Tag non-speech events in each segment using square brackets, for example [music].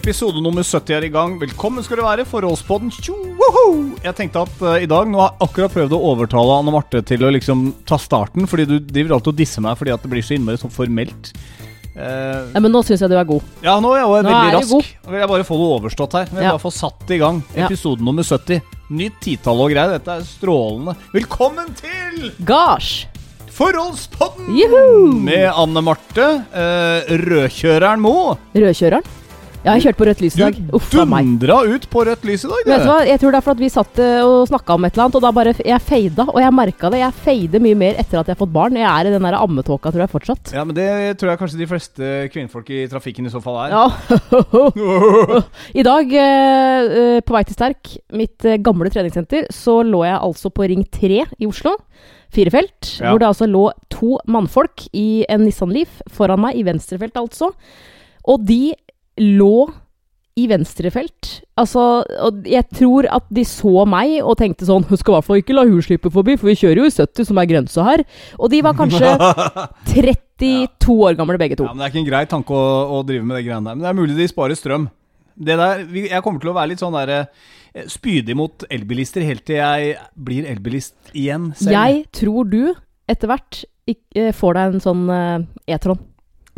Episode nummer 70 er i gang. Velkommen skal du være, Forholdspodden. Tjo! Jeg tenkte at uh, i dag Nå har jeg akkurat prøvd å overtale Anne Marte til å liksom ta starten, fordi du driver alltid og disser meg fordi at det blir så innmari sånn formelt. Uh, Ja, men nå syns jeg du er god. ja, nå er jeg Nå veldig er rask. god. Nå vil jeg bare få det overstått her. Jeg vil Ja. bare få satt i gang Ja. episode nummer 70. Nytt titall og greier. Dette er strålende. Velkommen til Gosh! Forholdspodden! Juhu! Med Anne Marte, Uh, rødkjøreren Mo. Rødkjøreren? Ja, jeg kjørte på rødt lys i dag. Du Uff a meg. dundra ut på rødt lys i dag, Vet du hva, Jeg tror det er for at vi satt eh, og snakka om et eller annet, og da bare Jeg feida, og jeg merka det. Jeg feider mye mer etter at jeg har fått barn. Jeg er i den der ammetåka, tror jeg fortsatt. Ja, men det tror jeg kanskje de fleste kvinnfolk i trafikken i så fall er. Ja. [laughs] I dag, eh, eh, på vei til Sterk, mitt gamle treningssenter, så lå jeg altså på Ring 3 i Oslo. firefelt, Ja. hvor det altså lå to mannfolk i en Nissan Leaf foran meg, i venstrefelt altså. Og de lå i venstrefelt. Altså, og jeg tror at de så meg og tenkte sånn Hun skal i hvert fall ikke la hun slippe forbi, for vi kjører jo i 70, som er grensa her. Og de var kanskje [laughs] 32 år gamle begge to. Ja, men Det er ikke en grei tanke å, å drive med det greiene der. Men det er mulig de sparer strøm. Det der, Jeg kommer til å være litt sånn der, eh, spydig mot elbilister helt til jeg blir elbilist igjen selv. Jeg tror du etter hvert eh, får deg en sånn eh, E-tron.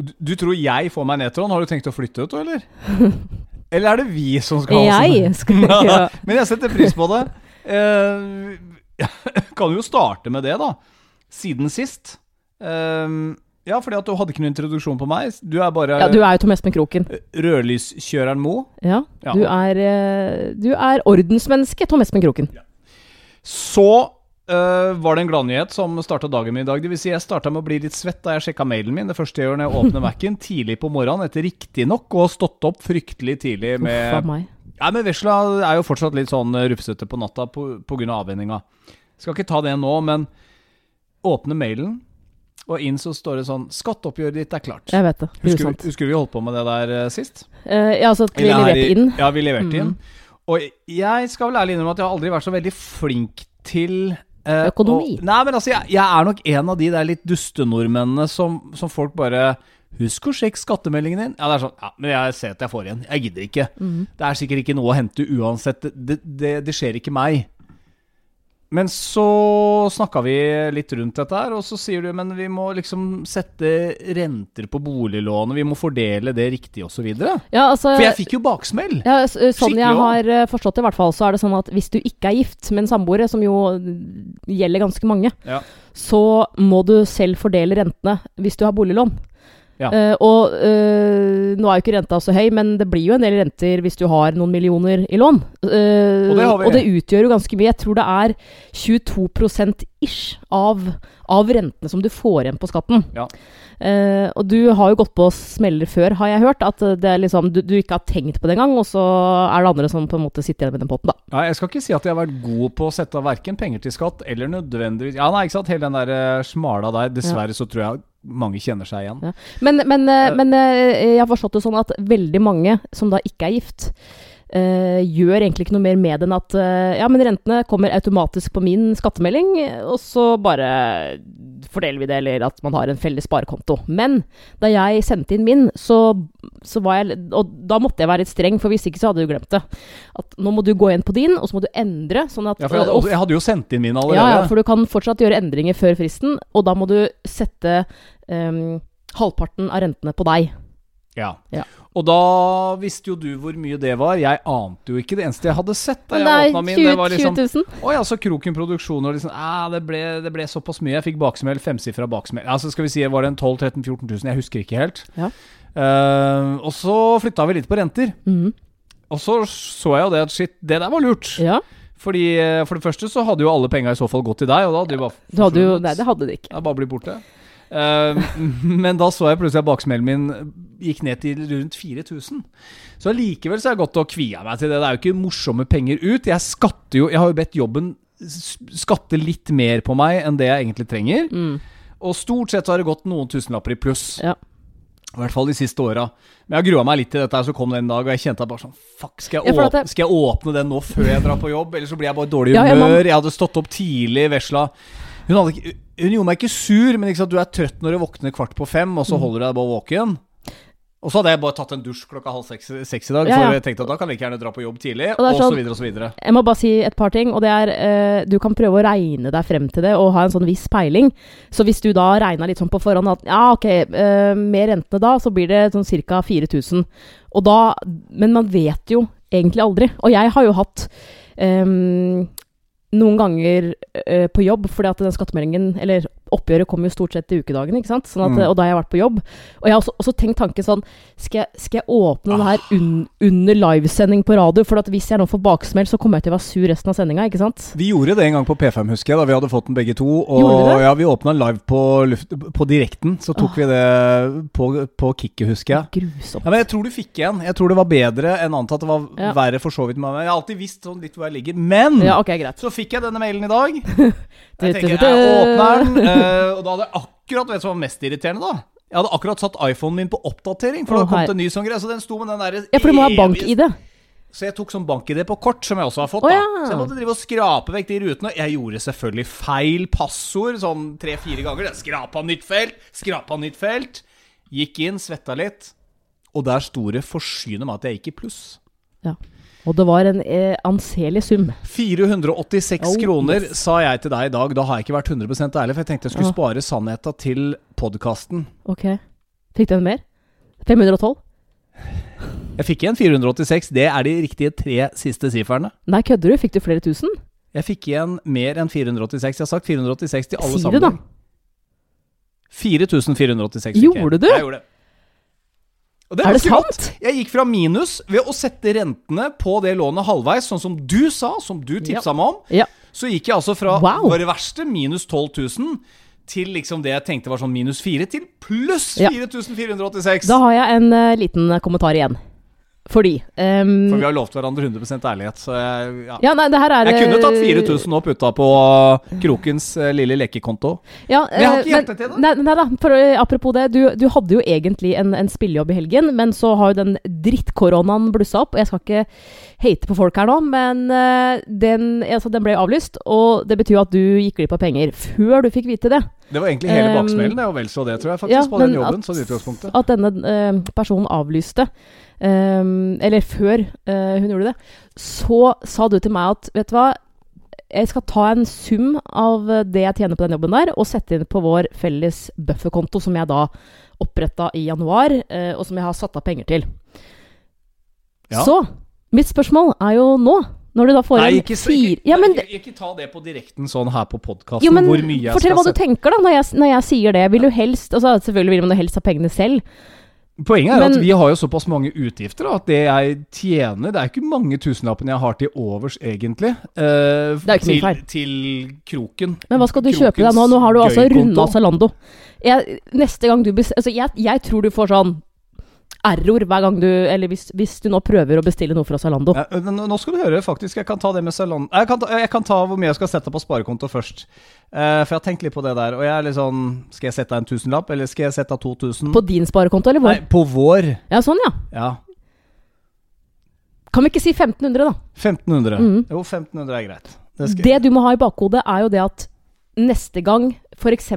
Du, du tror jeg får meg nedtråden? Har du tenkt å flytte ut, eller? [laughs] Eller er det vi som skal ha sånn? Jeg skal ja. [laughs] Men jeg setter pris på det. Eh, [laughs] kan jo starte med det, da. Siden sist. Eh, ja, fordi at du hadde ikke noen introduksjon på meg. Du er bare ja, du er jo Tom Espen Kroken. rødlyskjøreren Mo. Ja, Ja. Du, er, eh, du er ordensmenneske, Tom Espen Kroken. Så eh, var det en gladnyhet som starta dagen min i dag. Det vil si, jeg starta med å bli litt svett da jeg sjekka mailen min. Det første jeg gjør når jeg åpner [laughs] Mac-en, tidlig på morgenen, etter riktignok å ha stått opp fryktelig tidlig Uff a meg. Ja, men Vesla er jo fortsatt litt sånn eh, rufsete på natta pga. avvenninga. Skal ikke ta det nå, men åpne mailen, og inn så står det sånn Skatteoppgjøret ditt er klart. Jeg vet det. Husker, husker vi holdt på med det der eh, sist? Uh, ja, altså at vi leverte inn. Ja, vi leverte mm. inn. Og jeg skal vel ærlig innrømme at jeg har aldri vært så veldig flink til Økonomi. Og, nei, men altså, jeg, jeg er nok en av de der litt dustenordmennene som, som folk bare Husk å sjekke skattemeldingen din. Ja, det er sånn, ja, men jeg ser at jeg får igjen. Jeg gidder ikke. Mm. Det er sikkert ikke noe å hente uansett. Det, det, det, det skjer ikke meg. Men så snakka vi litt rundt dette her, og så sier du men vi må liksom sette renter på boliglånet, vi må fordele det riktig osv. For Ja, altså, jeg fikk jo baksmell. ja, sånn skikkelig jeg har eh, forstått det, i hvert fall, så er det sånn at hvis du ikke er gift med en samboer, som jo gjelder ganske mange, Ja. så må du selv fordele rentene hvis du har boliglån. Ja. Uh, og uh, nå er jo ikke renta så høy, men det blir jo en del renter hvis du har noen millioner i lån. Uh, Og det og det utgjør jo ganske mye. Jeg tror det er 22% ish av, av rentene som du får igjen på skatten. Ja. Og du har jo gått på smeller før, har jeg hørt. At det er liksom, du, du ikke har tenkt på det engang, og så er det andre som på en måte sitter igjen med den potten, da. Ja, jeg skal ikke si at jeg har vært god på å sette av verken penger til skatt eller nødvendigvis Ja, nei, ikke sant, hele den der smala der. Dessverre så tror jeg mange kjenner seg igjen. Ja. Men, men, eh, men eh, jeg har forstått det sånn at veldig mange som da ikke er gift, gjør egentlig ikke noe mer med det enn at eh, ja, men rentene kommer automatisk på min skattemelding, og så bare fordeler vi det, eller at man har en felles sparekonto. Men da jeg sendte inn min, så, så var jeg Og da måtte jeg være litt streng, for hvis ikke så hadde du glemt det. At nå må du gå inn på din, og så må du endre, sånn at Ja, for jeg hadde, jeg hadde jo sendt inn min allerede. ja, for du kan fortsatt gjøre endringer før fristen, og da må du sette um, halvparten av rentene på deg. Ja. Ja. Og da visste jo du hvor mye det var. Jeg ante jo ikke. Det eneste jeg hadde sett da jeg det åpna min, det var liksom 20 000. Å ja, så Kroken Produksjoner liksom Æ, det ble, det ble såpass mye. Jeg fikk baksmell, femsifra baksmell. Altså skal vi si, var det en 12 13 14 000? Jeg husker ikke helt. Ja. Uh, og så flytta vi litt på renter. Mm. Og så så jeg jo det at shit, det der var lurt. Ja. Fordi eh, For det første så hadde jo alle penga i så fall gått til deg, og da hadde de bare Du hadde jo. Nei, det hadde de ikke. Det er bare blitt borte. Eh, [laughs] men da så jeg plutselig at baksmellen min gikk ned til rundt 4000. Så allikevel så er det godt å kvie meg til det. Det er jo ikke morsomme penger ut. Jeg skatter jo Jeg har jo bedt jobben skatte litt mer på meg enn det jeg egentlig trenger. Mm. Og stort sett så har det gått noen tusenlapper i pluss. Ja. I hvert fall de siste åra. Men jeg grua meg litt til dette, her, så kom det en dag, og jeg kjente bare sånn Fuck, skal jeg, Ja, åpne, skal jeg åpne den nå før jeg drar på jobb? Eller så blir jeg bare i dårlig Ja, ja, humør. Jeg hadde stått opp tidlig, vesla. Hun, hadde ikke, hun gjorde meg ikke sur, men ikke sant, du er trøtt når du våkner kvart på fem, og så Mm. holder du deg bare våken. Og så hadde jeg bare tatt en dusj klokka halv seks, seks i dag, Ja, ja. for jeg tenkte at da kan vi ikke gjerne dra på jobb tidlig, Og og så sånn- videre og så videre. Jeg må bare si et par ting, og det er uh, Du kan prøve å regne deg frem til det og ha en sånn viss peiling. Så hvis du da regna litt sånn på forhånd at ja, ok, uh, med rentene da, så blir det sånn ca. 4000. Og da Men man vet jo egentlig aldri. Og jeg har jo hatt ehm, noen ganger eh, på jobb, fordi at den skattemeldingen, eller oppgjøret, kommer jo stort sett i ukedagene, ikke sant? Sånn at, Mm. Og da har jeg vært på jobb. Og jeg har også, også tenkt tanken sånn Skal jeg, skal jeg åpne det her un, under livesending på radio? For at hvis jeg nå får baksmell, så kommer jeg til å være sur resten av sendinga, ikke sant? Vi gjorde det en gang på P5, husker jeg, da vi hadde fått den begge to. Og ja, vi åpna live på, luft, på direkten, så tok ah. vi det på, på kicket, husker jeg. Grusomt. Ja, men jeg tror du fikk en. Jeg tror det var bedre enn antatt. Det var Ja. verre for så vidt. Jeg har alltid visst sånn litt hvor jeg ligger. Men Ja, okay, så fikk jeg denne mailen i dag. [laughs] Jeg tenker, jeg åpner den, og da hadde jeg akkurat Vet du hva som var mest irriterende, da? Jeg hadde akkurat satt iPhonen min på oppdatering, for oh, det hadde kommet en ny sånn greie. Så den sto med den derre Ja, for du må ha bank-ID. Så jeg tok sånn bank-ID på kort, som jeg også har fått. Da ja. Så jeg måtte drive og skrape vekk de rutene. Jeg gjorde selvfølgelig feil passord sånn tre-fire ganger. Skrapa nytt felt, skrapa nytt felt. Gikk inn, svetta litt. Og der sto det forsyne meg at jeg gikk i pluss. Ja. Og det var en eh, anselig sum. 486 Oh, kroner yes. sa jeg til deg i dag. Da har jeg ikke vært 100% ærlig, for jeg tenkte jeg skulle Ja. spare sannheta til podkasten. Ok. Fikk du en mer? 512? Jeg fikk igjen 486. Det er de riktige tre siste sifrene. Nei, kødder du? Fikk du flere tusen? Jeg fikk igjen mer enn 486. Jeg har sagt 486 til alle Si sammen. det, da. 4486 fikk jeg. Gjorde du? Jeg gjorde det. Det Er det sant? Jeg gikk fra minus ved å sette rentene på det lånet halvveis, sånn som du sa, som du tipsa meg om. Ja. Så gikk jeg altså fra Wow. våre verste, minus 12 000, til liksom det jeg tenkte var sånn minus 4, til pluss Ja. 4486. Da har jeg en uh, liten kommentar igjen. Fordi um, For vi har lovt hverandre 100 ærlighet, så jeg ja. Ja, nei, det her er Jeg kunne tatt eh, 4000 og putta på Krokens uh, lille lekekonto. Ja, Men jeg har eh, ikke hjerte til det. Nei, nei da, for, eh, apropos det. Du, du hadde jo egentlig en, en spillejobb i helgen, men så har jo den drittkoronaen blussa opp. Og jeg skal ikke hate på folk her nå, men eh, den, altså, den ble avlyst. Og det betyr jo at du gikk glipp av penger før du fikk vite det. Det var egentlig hele Um, baksmellen, det, og vel så det, tror jeg faktisk, ja, på den jobben. at- sånn i utgangspunktet. At denne uh, personen avlyste. Eh, eller før uh, hun gjorde det. Så sa du til meg at vet du hva, jeg skal ta en sum av det jeg tjener på den jobben der, og sette inn på vår felles bufferkonto, som jeg da oppretta i januar, uh, og som jeg har satt av penger til. Ja. Så mitt spørsmål er jo nå, når du da får Nei, en ikke, fire ikke, Ja, men ikke, ikke ta det på direkten sånn her på podkasten, fortell hva du tenker, da, når jeg, når jeg sier det. Vil du helst altså Selvfølgelig vil man helst ha pengene selv. Poenget er Men- at vi har jo såpass mange utgifter da, at det jeg tjener Det er ikke mange tusenlappene jeg har til overs, egentlig. Uh, til, til kroken. Men hva skal du kjøpe deg nå? Nå har du altså runda Zalando. Jeg, neste gang du bes- altså jeg, jeg tror du får sånn error hver gang du Eller hvis, hvis du nå prøver å bestille noe fra Zalando. Ja, nå skal du høre, faktisk. Jeg kan ta det med Zalando jeg, kan ta- jeg kan ta hvor mye jeg skal sette på sparekonto først. Uh, for jeg har tenkt litt på det der. Og jeg er litt sånn Skal jeg sette av en tusenlapp, eller skal jeg sette av 2000? På din sparekonto, eller hvor? Nei, på vår. Ja, sånn, ja. Ja. Kan vi ikke si 1500, da? 1500. Mhm. Jo, 1500 er greit. Det Det du må ha i bakhodet, er jo det at neste gang f.eks.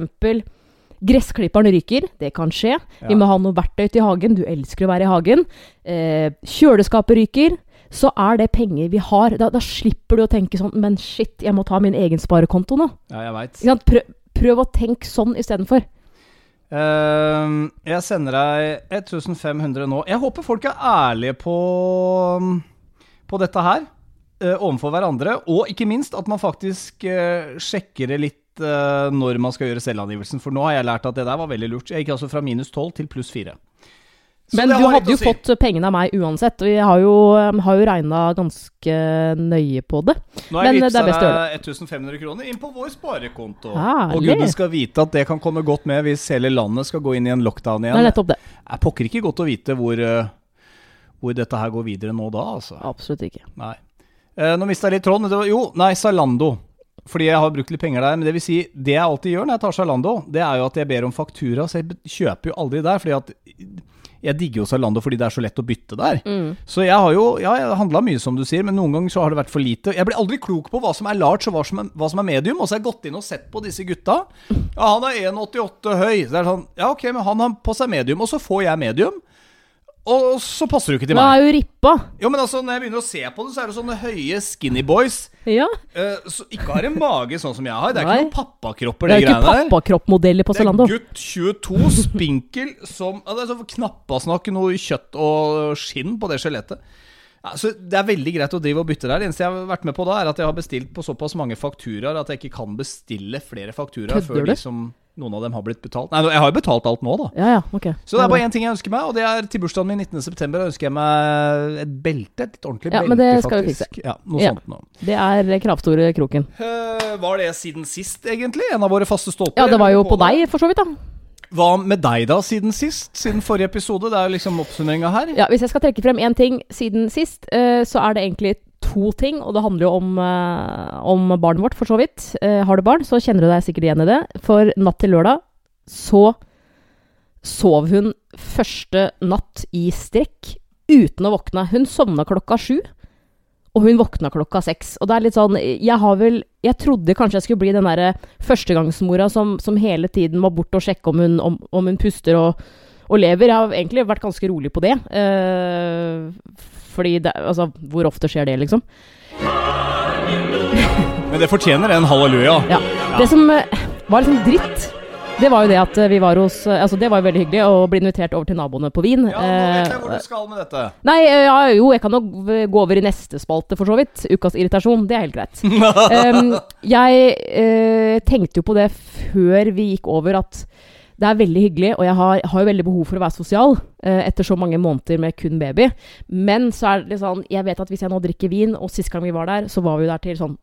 gressklipperen ryker, det kan skje. Ja. Vi må ha noe verktøy til hagen, du elsker å være i hagen. Eh, kjøleskapet ryker. Så er det penger vi har. Da, da slipper du å tenke sånn Men shit, jeg må ta min egen sparekonto nå. Ja, jeg vet. Prøv, prøv å tenke sånn istedenfor. Uh, jeg sender deg 1500 nå. Jeg håper folk er ærlige på, på dette her uh, overfor hverandre. Og ikke minst at man faktisk uh, sjekker det litt eh, når man skal gjøre selvangivelsen. For nå har jeg lært at det der var veldig lurt. Jeg gikk altså fra minus 12 til pluss 4. Så Men du hadde jo si. fått pengene av meg uansett, og jeg har jo, um, har jo regna ganske nøye på det. Nå har jeg men det er vippsa deg 1500 kroner inn på vår sparekonto. Herlig. Og gudene skal vite at det kan komme godt med hvis hele landet skal gå inn i en lockdown Det igjen. er nettopp det. Det er pokker ikke godt å vite hvor, eh, hvor dette her går videre nå da, altså. Absolutt ikke. Nei. Eh, nå mista jeg litt tråden. Det jo, nei, Zalando. Fordi jeg har brukt litt penger der. Men det vil si, det jeg alltid gjør når jeg tar Zalando, det er jo at jeg ber om faktura. Så jeg kjøper jo aldri der. Fordi at jeg digger jo Zalando fordi det er så lett å bytte der. Mm. Så jeg har jo ja, handla mye, som du sier, men noen ganger så har det vært for lite. Jeg blir aldri klok på hva som er large og hva som er, hva som er medium. Og så har jeg gått inn og sett på disse gutta. Ja, han er 1,88 høy. Så det er sånn, ja ok, men han har på seg medium, og så får jeg medium. Og så passer du ikke til Da Nå er jo rippa. Jo, men altså, når jeg begynner å se på det, så er det sånne høye skinny boys. Ja. Uh, som ikke har en mage sånn som jeg har. Det er Nei. ikke noen pappakropper, Det de er der. ikke er ikke pappakroppmodeller på Det er gutt 22, spinkel som altså, Det sånn knappasnakk noe kjøtt og skinn på det skjelettet. Ja, så Det er veldig greit å drive og bytte der. Det eneste jeg har vært med på da, er at jeg har bestilt på såpass mange fakturaer at jeg ikke kan bestille flere fakturaer før de som noen av dem har blitt betalt. Nei, jeg har jo betalt alt nå, da. Ja, ja, ok. Så det er bare én ting jeg ønsker meg, og det er til bursdagen min 19.9. ønsker jeg meg et belte. Et litt ordentlig Ja, belte, men det skal vi fikse. Ja, noe Ja. sånt nå. Det er kravstore kroken. Uh, var det siden sist, egentlig? En av våre faste stolper? Ja, det var jo på på deg, for så vidt, da. Hva med deg, da, siden sist? Siden forrige episode? Det er jo liksom oppsummeringa her. Ja, Hvis jeg skal trekke frem én ting siden sist, eh, så er det egentlig to ting. Og det handler jo om, eh, om barnet vårt, for så vidt. Eh, har du barn, så kjenner du deg sikkert igjen i det. For natt til lørdag så sov hun første natt i strekk uten å våkne. Hun sovna klokka sju. Og hun våkna klokka seks. Og det er litt sånn Jeg har vel Jeg trodde kanskje jeg skulle bli den derre førstegangsmora som, som hele tiden må bort og sjekke om hun, om, om hun puster og, og lever. Jeg har egentlig vært ganske rolig på det. Eh, fordi det Altså, hvor ofte skjer det, liksom? Men det fortjener en halleluja. Ja. Det som eh, var liksom dritt, det var jo det at eh, vi var hos eh, Altså, det var jo veldig hyggelig å bli invitert over til naboene på Wien. Ja, nå vet jeg Eh, hvor du skal med dette. Nei, ja, jo, jeg kan nok gå over i neste spalte, for så vidt. Ukas irritasjon. Det er helt greit. [laughs] um, jeg uh, tenkte jo på det før vi gikk over, at det er veldig hyggelig, og jeg har, har jo veldig behov for å være sosial uh, etter så mange måneder med kun baby. Men så er det sånn Jeg vet at hvis jeg nå drikker vin, og sist gang vi var der, så var vi jo der til sånn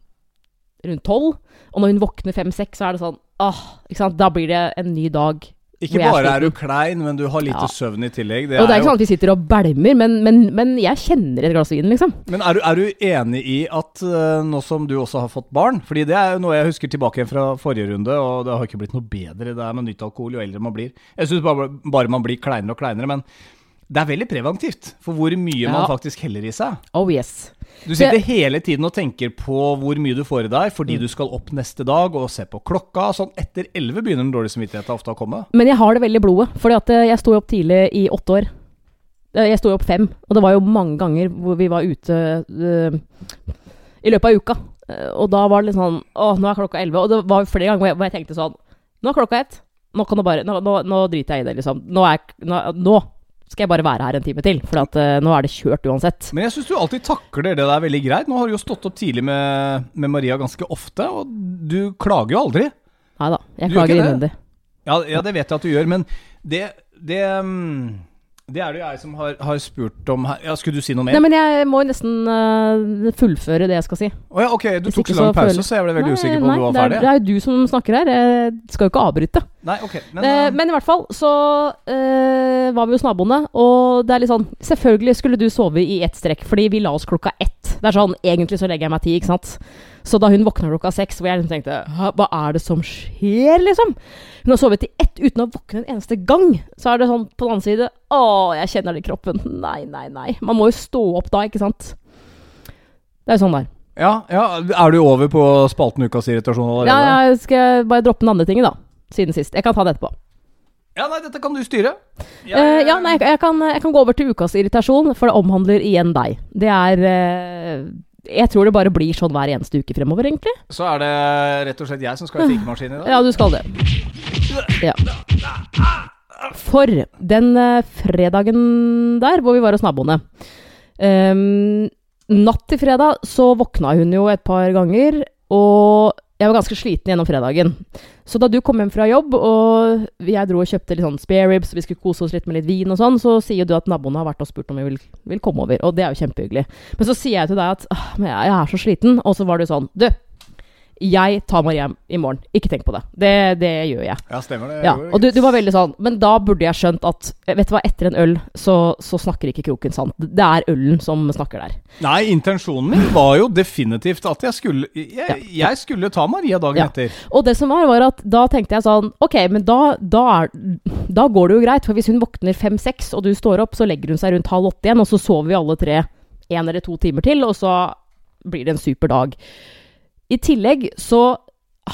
rundt tolv. Og når hun våkner fem-seks, så er det sånn Åh, ikke sant. Da blir det en ny dag. Ikke bare er du klein, men du har lite Ja. søvn i tillegg. Det og det er er ikke sånn at vi sitter og bælmer, men, men, men jeg kjenner et glass vin, liksom. Men er du, er du enig i at eh, nå som du også har fått barn Fordi det er jo noe jeg husker tilbake fra forrige runde, og det har ikke blitt noe bedre det er med nytt alkohol jo eldre man blir. Jeg syns bare, bare man blir kleinere og kleinere, men det er veldig preventivt for hvor mye man faktisk heller i seg. Oh yes. Du sitter hele tiden og tenker på hvor mye du får i deg Mm. fordi du skal opp neste dag og se på klokka. Sånn etter elleve begynner den dårlige samvittigheten ofte å komme. Men jeg har det veldig i blodet, at eh, jeg sto opp tidlig i åtte år. Eh, Jeg sto opp fem, og det var jo mange ganger hvor vi var ute uh, i løpet av uka. Og da var det litt sånn Å, nå er klokka elleve. Og det var flere ganger hvor jeg, hvor jeg tenkte sånn Nå er klokka ett. Nå kan du bare Nå, nå, nå driter jeg i det, liksom. Nå, er, nå skal jeg bare være her en time til, for at uh, nå er det kjørt uansett. Men jeg syns du alltid takler det der veldig greit. Nå har du jo stått opp tidlig med, med Maria ganske ofte, og du klager jo aldri. Nei da, jeg Du klager innvendig. Ja, ja, det vet jeg at du gjør, men det, det, mm, det er det jeg som har, har spurt om her. Ja, Skulle du si noe mer? Nei, men jeg må jo nesten uh, fullføre det jeg skal si. Å ja, ok, du Hvis tok så lang pause, føler- så jeg ble veldig Nei, usikker på om nei, du var er, ferdig. det er jo du som snakker her. Jeg skal jo ikke avbryte. Nei, ok, men, uh, men i hvert fall så uh, var vi hos naboene, og det er litt sånn Selvfølgelig skulle du sove i ett strekk, fordi vi la oss klokka ett. Det er sånn, Egentlig så legger jeg meg ti, ikke sant. Så da hun våkna klokka seks, hvor jeg liksom tenkte Hva er det som skjer, liksom? Hun har sovet i ett uten å våkne en eneste gang. Så er det sånn på den andre side Å, jeg kjenner det i kroppen. Nei, nei, nei. Man må jo stå opp da, ikke sant. Det er jo sånn det er. ja, ja, Er du over på spalten Ukas irritasjon allerede? Ja, jeg skal bare droppe den andre tingen, da. Siden sist. Jeg kan ta det etterpå. Ja, nei, dette kan du styre. Ja, uh, ja, nei, jeg, jeg, kan, jeg kan gå over til ukas irritasjon, for det omhandler igjen deg. Det er uh, Jeg tror det bare blir sånn hver eneste uke fremover, egentlig. Så er det rett og slett jeg som skal i fikemaskin i dag. Ja, du skal det. Ja. For den eh, fredagen der hvor vi var hos naboene um, Natt til fredag så våkna hun jo et par ganger, og jeg var ganske sliten gjennom fredagen. Så da du kom hjem fra jobb, og jeg dro og kjøpte litt sånn spare ribs, vi skulle kose oss litt med litt vin og sånn, så sier du at naboene har vært og spurt om vi vil, vil komme over. Og det er jo kjempehyggelig. Men så sier jeg til deg at jeg er så sliten, og så var du sånn Du, jeg tar Maria hjem i morgen. Ikke tenk på det. Det, det gjør jeg. Ja, stemmer det. Ja, og du, du var veldig sånn Men da burde jeg skjønt at Vet du hva, etter en øl så, så snakker ikke kroken sant. Det er ølen som snakker der. Nei, intensjonen min var jo definitivt at jeg skulle Jeg, jeg skulle ta Maria dagen Ja. etter. Og det som var, var at da tenkte jeg sånn Ok, men da, da, er, da går det jo greit. For hvis hun våkner fem-seks, og du står opp, så legger hun seg rundt halv åtte igjen, og så sover vi alle tre en eller to timer til, og så blir det en super dag. I tillegg så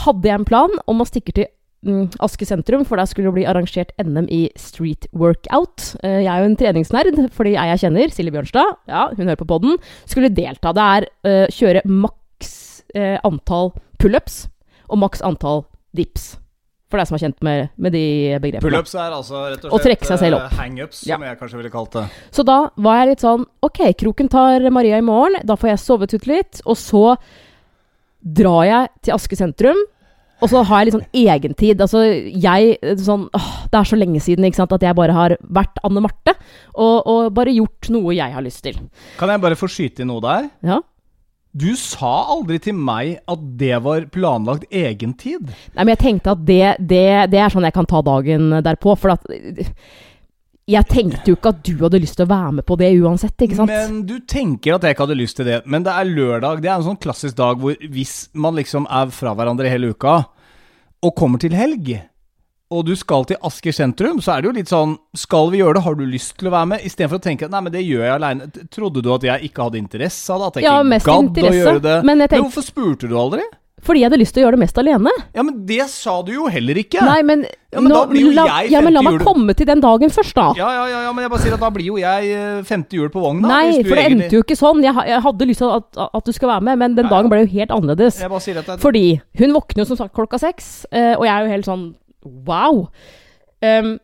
hadde jeg en plan om å stikke til mm, Aske sentrum, for der skulle det bli arrangert NM i street workout. Eh, jeg er jo en treningsnerd, fordi jeg jeg kjenner, Silje Bjørnstad, ja, hun hører på podden, skulle delta. Det er uh, kjøre maks uh, antall pullups og maks antall dips. For deg som er kjent med, med de begrepene. Pullups er altså rett og slett eh, opp. hangups, Ja. som jeg kanskje ville kalt det. Så da var jeg litt sånn Ok, kroken tar Maria i morgen. Da får jeg sovet ut litt. Og så drar jeg til Aske sentrum. Og så har jeg litt sånn egentid. Altså, jeg sånn åh, Det er så lenge siden ikke sant, at jeg bare har vært Anne Marte. Og, og bare gjort noe jeg har lyst til. Kan jeg bare få skyte inn noe der? Ja. Du sa aldri til meg at det var planlagt egentid. Nei, men jeg tenkte at det, det, det er sånn jeg kan ta dagen derpå. For at Jeg tenkte jo ikke at du hadde lyst til å være med på det uansett, ikke sant? Men du tenker at jeg ikke hadde lyst til det. Men det er lørdag. Det er en sånn klassisk dag hvor hvis man liksom er fra hverandre hele uka, og kommer til helg, og du skal til Asker sentrum, så er det jo litt sånn Skal vi gjøre det? Har du lyst til å være med? Istedenfor å tenke nei, men det gjør jeg aleine. Trodde du at jeg ikke hadde interesse av det? At jeg Ja, ikke gadd å gjøre det? men jeg men hvorfor spurte du aldri? Fordi jeg hadde lyst til å gjøre det mest alene. Ja, men det sa du jo heller ikke. Nei, men, Ja, men nå, da blir jo la, jeg ja, men la meg jul. komme til den dagen først, da. Ja, ja, ja, ja, men jeg bare sier at da blir jo jeg eh, femte hjul på vogna. Nei, for det egentlig- endte jo ikke sånn. Jeg, jeg hadde lyst til at, at du skulle være med, men den ja. dagen ble jo helt annerledes. Jeg bare sier at jeg... Fordi hun våkner jo som sagt klokka seks, eh, og jeg er jo helt sånn wow. Um,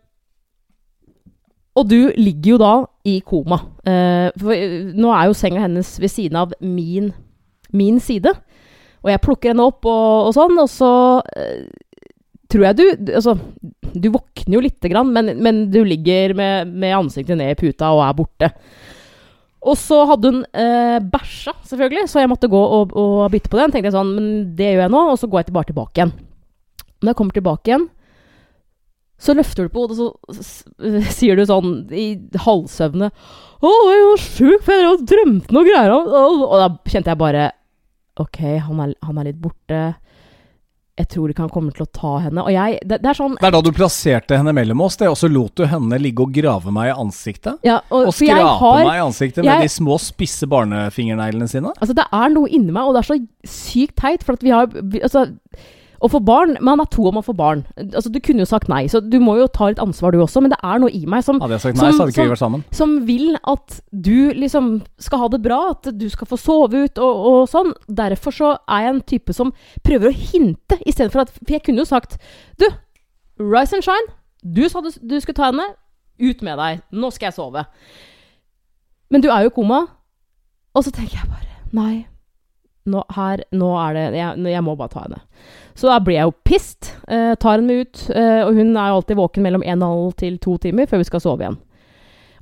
og du ligger jo da i koma. Uh, for nå er jo senga hennes ved siden av min, min side. Og jeg plukker henne opp og, og sånn, og så eh, tror jeg du Altså, du våkner jo lite grann, men, men du ligger med, med ansiktet ned i puta og er borte. Og så hadde hun eh, bæsja, selvfølgelig, så jeg måtte gå og, og bytte på den. tenkte jeg sånn, men det gjør jeg nå, og så går jeg bare tilbake igjen. Når jeg kommer tilbake igjen, så løfter du på hodet, så s- s- sier du sånn i halvsøvne 'Å, jeg var sjuk, for jeg drømte noe greier', om og, og da kjente jeg bare OK, han er, han er litt borte. Jeg tror ikke han kommer til å ta henne. Og jeg Det, det er sånn Det er da du plasserte henne mellom oss, det, og så lot du henne ligge og grave meg i ansiktet? ja, og, Og skrape har, meg i ansiktet med jeg- de små, spisse barnefingerneglene sine? Altså, det er noe inni meg, og det er så sykt teit, for at vi har Altså, å få barn Man er to om å få barn. Altså, du kunne jo sagt nei, så du må jo ta litt ansvar, du også, men det er noe i meg som, Hadde jeg sagt nei, Som- så hadde ikke vi vært sammen. som vil at du liksom skal ha det bra, at du skal få sove ut og, og sånn. Derfor så er jeg en type som prøver å hinte, istedenfor at For jeg kunne jo sagt Du, rise and shine. Du sa du, du skulle ta henne. Ut med deg. Nå skal jeg sove. Men du er jo i koma. Og så tenker jeg bare Nei. Nå, her, nå er det jeg, jeg må bare ta henne. Så da blir jeg jo pissed. Eh, tar henne med ut. Eh, og hun er jo alltid våken mellom 1 12 til 2 timer før vi skal sove igjen.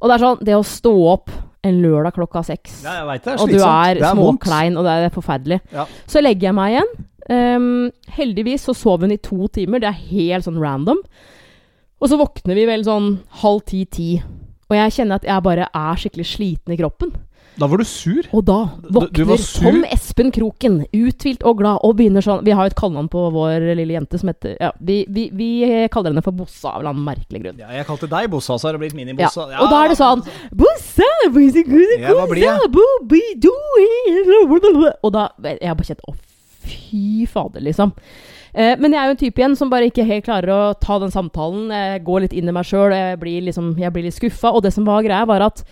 Og det er sånn, det å stå opp en lørdag klokka seks, Ja, jeg vet det er og du er, er småklein, og det er forferdelig, Ja. så legger jeg meg igjen. Um, heldigvis så sov hun i to timer, det er helt sånn random. Og så våkner vi vel sånn halv ti-ti. Og jeg kjenner at jeg bare er skikkelig sliten i kroppen. Da var du sur. Og da våkner? Tom Espen Kroken, uthvilt og glad, og begynner sånn Vi har jo et kallenavn på vår lille jente som heter Ja, vi, vi, vi kaller henne for Bossa av en eller annen merkelig grunn. Ja, jeg kalte deg Bossa, så har det blitt Ja. Mini-Bossa. Og da er det sånn Bossa, bossa, bossa, Bossa, bossa, Og da Jeg har bare kjent Å, fy fader, liksom. Eh, men jeg er jo en type igjen som bare ikke helt klarer å ta den samtalen. Jeg går litt inn i meg sjøl, jeg, liksom, jeg blir litt skuffa. Og det som var greia, var at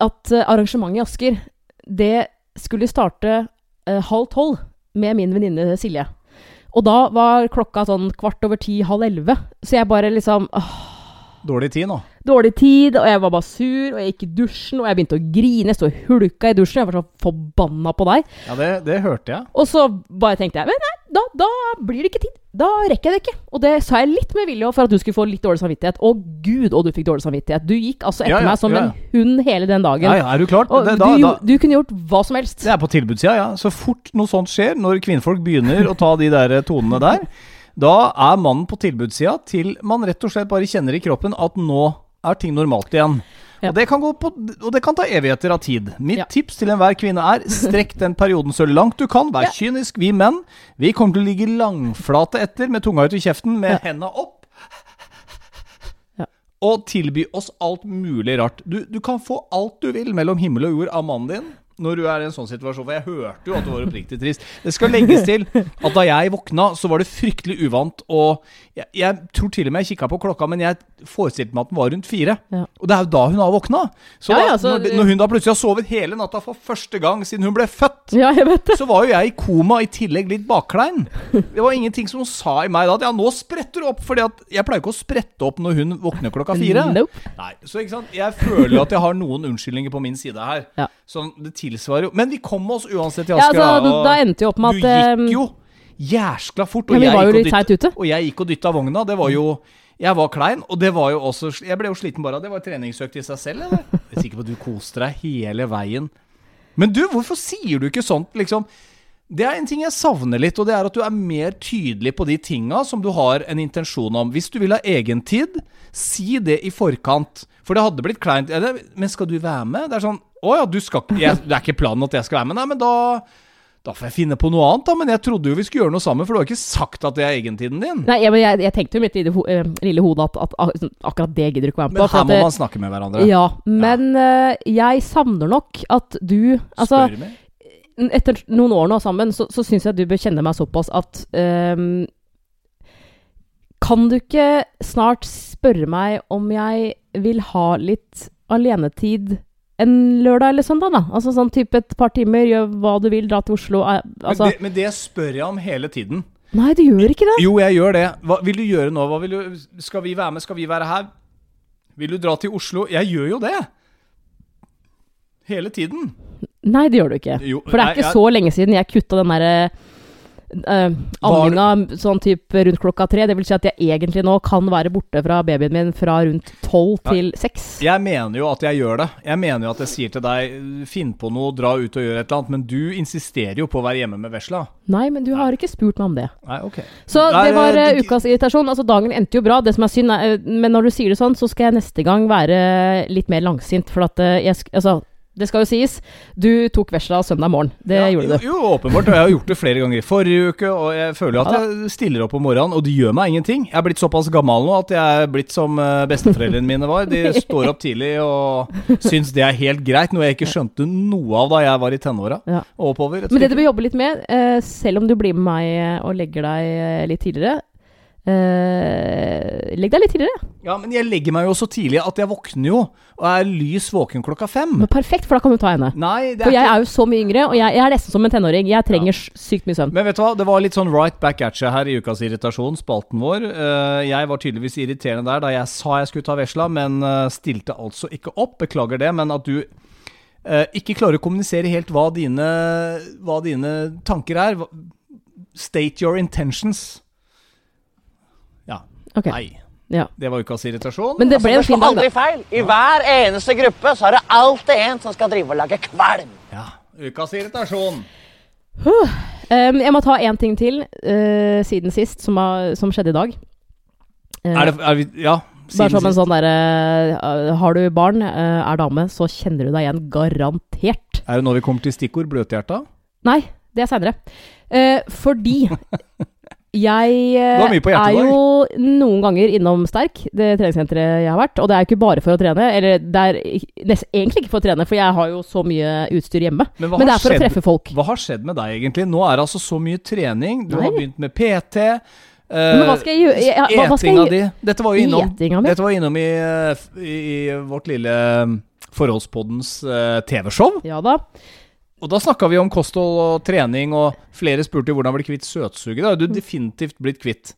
at eh, arrangementet i Asker, det skulle starte eh, halv tolv med min venninne Silje. Og da var klokka sånn kvart over ti, halv elleve. Så jeg bare liksom åh, Dårlig tid nå. Dårlig tid, og jeg var bare sur, og jeg gikk i dusjen, og jeg begynte å grine. Jeg sto og hulka i dusjen, jeg var så forbanna på deg. Ja, det, det hørte jeg. Og så bare tenkte jeg Men nei, da, da blir det ikke tid. Da rekker jeg det ikke. Og det sa jeg litt med vilje for at du skulle få litt dårlig samvittighet. Å gud, og du fikk dårlig samvittighet. Du gikk altså etter Ja, ja, meg som ja, en hund hele den dagen. Ja, ja, er du klart? Det, du, da, da, du kunne gjort hva som helst. det er på tilbudssida, ja. Så fort noe sånt skjer, når kvinnfolk begynner å ta de der tonene der, da er mannen på tilbudssida til man rett og slett bare kjenner i kroppen at nå er ting normalt igjen. Ja. Og, det kan gå på, og det kan ta evigheter av tid. Mitt Ja. tips til enhver kvinne er strekk den perioden så langt du kan. Vær kynisk. Vi menn vi kommer til å ligge langflate etter med tunga ut i kjeften, med Ja. henda opp. Og tilby oss alt mulig rart. Du, du kan få alt du vil mellom himmel og jord av mannen din. Når du er i en sånn situasjon For jeg hørte jo at du var oppriktig trist. Det skal legges til at da jeg våkna, så var det fryktelig uvant. Og jeg, jeg tror til og med jeg kikka på klokka, men jeg forestilte meg at den var rundt fire. Ja. Og det er jo da hun har våkna. Så Ja, da, ja, så- når, når hun da plutselig har sovet hele natta for første gang siden hun ble født, så var jo jeg i koma, i tillegg litt bakklein. Det var ingenting som hun sa i meg da at ja, nå spretter du opp. At jeg pleier ikke å sprette opp når hun våkner klokka fire. Nope. Nei, så ikke sant Jeg føler jo at jeg har noen unnskyldninger på min side her. Ja. Sånn, det tilsvarer jo Men vi kom oss uansett til Ja, altså, da endte jo opp med du gikk eh, jo jæskla fort. Ja, vi jeg gikk og. Og jeg gikk og dytta vogna. Det var jo Jeg var klein, og det var jo også Jeg ble jo sliten bare av det. Var treningsøkt i seg selv, eller? [laughs] Jeg er sikker på at du koste deg hele veien. Men du, hvorfor sier du ikke sånt, liksom? Det er en ting jeg savner litt, og det er at du er mer tydelig på de tinga som du har en intensjon om. Hvis du vil ha egentid, si det i forkant. For det hadde blitt kleint. Ja, Men skal du være med? Det er sånn Å ja, du skal ikke Det er ikke planen at jeg skal være med. Nei, men da da får jeg finne på noe annet, da. Men jeg trodde jo vi skulle gjøre noe sammen, for du har ikke sagt at det er egentiden din. Nei, jeg, men jeg, jeg tenkte jo i mitt lille, ho eh, lille hode at, at, ak- akkurat det gidder du ikke være med på. Men her må det- man snakke med hverandre. Ja, men eh, jeg savner nok at du Altså, Spør meg. etter noen år nå sammen, så, så syns jeg du bør kjenne meg såpass at um, Kan du ikke snart spørre meg om jeg vil ha litt alenetid en lørdag eller søndag, da? Altså sånn type et par timer, gjør hva du vil, dra til Oslo eh, Altså men, det, men det spør jeg om hele tiden. Nei, du gjør ikke det. Jo, jeg gjør det. Hva vil du gjøre nå? Hva vil du, skal vi være med? Skal vi være her? Vil du dra til Oslo? Jeg gjør jo det. Hele tiden. Nei, det gjør du ikke. Jo, For det er nei, ikke jeg- så lenge siden jeg kutta den derre uh, amminga sånn type rundt klokka tre. Det vil si at jeg egentlig nå kan være borte fra babyen min fra rundt tolv til seks. Jeg mener jo at jeg gjør det. Jeg mener jo at jeg sier til deg finn på noe, dra ut og gjør et eller annet. Men du insisterer jo på å være hjemme med vesla. Nei, men du har ikke spurt meg om det. Nei, ok. Så det var eh, ukas irritasjon. Altså, dagen endte jo bra. Det som er synd, er, uh, men når du sier det sånn, så skal jeg neste gang være litt mer langsint. For at eh, jeg Altså, det skal jo sies. Du tok vesla søndag morgen. Det Ja, gjorde du. Jo, jo, åpenbart. Og jeg har gjort det flere ganger i forrige uke. Og jeg føler at Ja jeg stiller opp om morgenen, og det gjør meg ingenting. Jeg er blitt såpass gammel nå at jeg er blitt som eh, besteforeldrene mine var. De [laughs] står opp tidlig og syns det er helt greit, noe jeg ikke skjønte noe av da jeg var i tenåra Ja. og oppover. Men det du bør jobbe litt med, eh, selv om du blir med meg eh, og legger deg litt tidligere eh, Legg deg litt tidligere. Ja, men jeg legger meg jo så tidlig at jeg våkner jo, og er lys våken klokka fem. Men perfekt, for da kan du ta henne. Nei, For jeg er jo så mye yngre, og jeg, jeg er nesten som en tenåring. Jeg trenger ja. sykt mye søvn. Men vet du hva, det var litt sånn right back at you her i Ukas irritasjon, spalten vår. Uh, jeg var tydeligvis irriterende der da jeg sa jeg skulle ta vesla, men uh, stilte altså ikke opp. Beklager det, men at du ikke klarer å kommunisere helt hva dine, hva dine tanker er. State your intentions. Ja. Ok, Nei. ja. Det var ukas irritasjon. Men det ble en det fin dag, aldri da. feil. I hver eneste gruppe så er det alltid en som skal drive og lage kvalm. Ja. Ukas irritasjon. Um, jeg må ta én ting til uh, siden sist, som, har, som skjedde i dag. Uh, Er det er vi, Ja. Bare siden som en sånn derre uh, Har du barn, eh, er dame, så kjenner du deg igjen garantert. Er det nå vi kommer til stikkord bløthjerta? Nei, det er seinere. fordi [laughs] jeg eh, er jo noen ganger innom Sterk, det treningssenteret jeg har vært. Og det er ikke bare for å trene, eller det er ik- nest, egentlig ikke for å trene, for jeg har jo så mye utstyr hjemme. Men Men det er for å treffe folk. Hva har skjedd med deg egentlig? Nå er det altså så mye trening. Du har begynt med PT. Men hva skal jeg gjøre? Jeg- hva- hva skal jeg Etinga di. Dette var jo innom, dette var innom i, eh, i, i vårt lille um, Forholdspoddens eh, TV-show. Ja da. Og da snakka vi om kosthold og trening, og flere spurte hvordan bli kvitt søtsuget. Det har du definitivt blitt kvitt.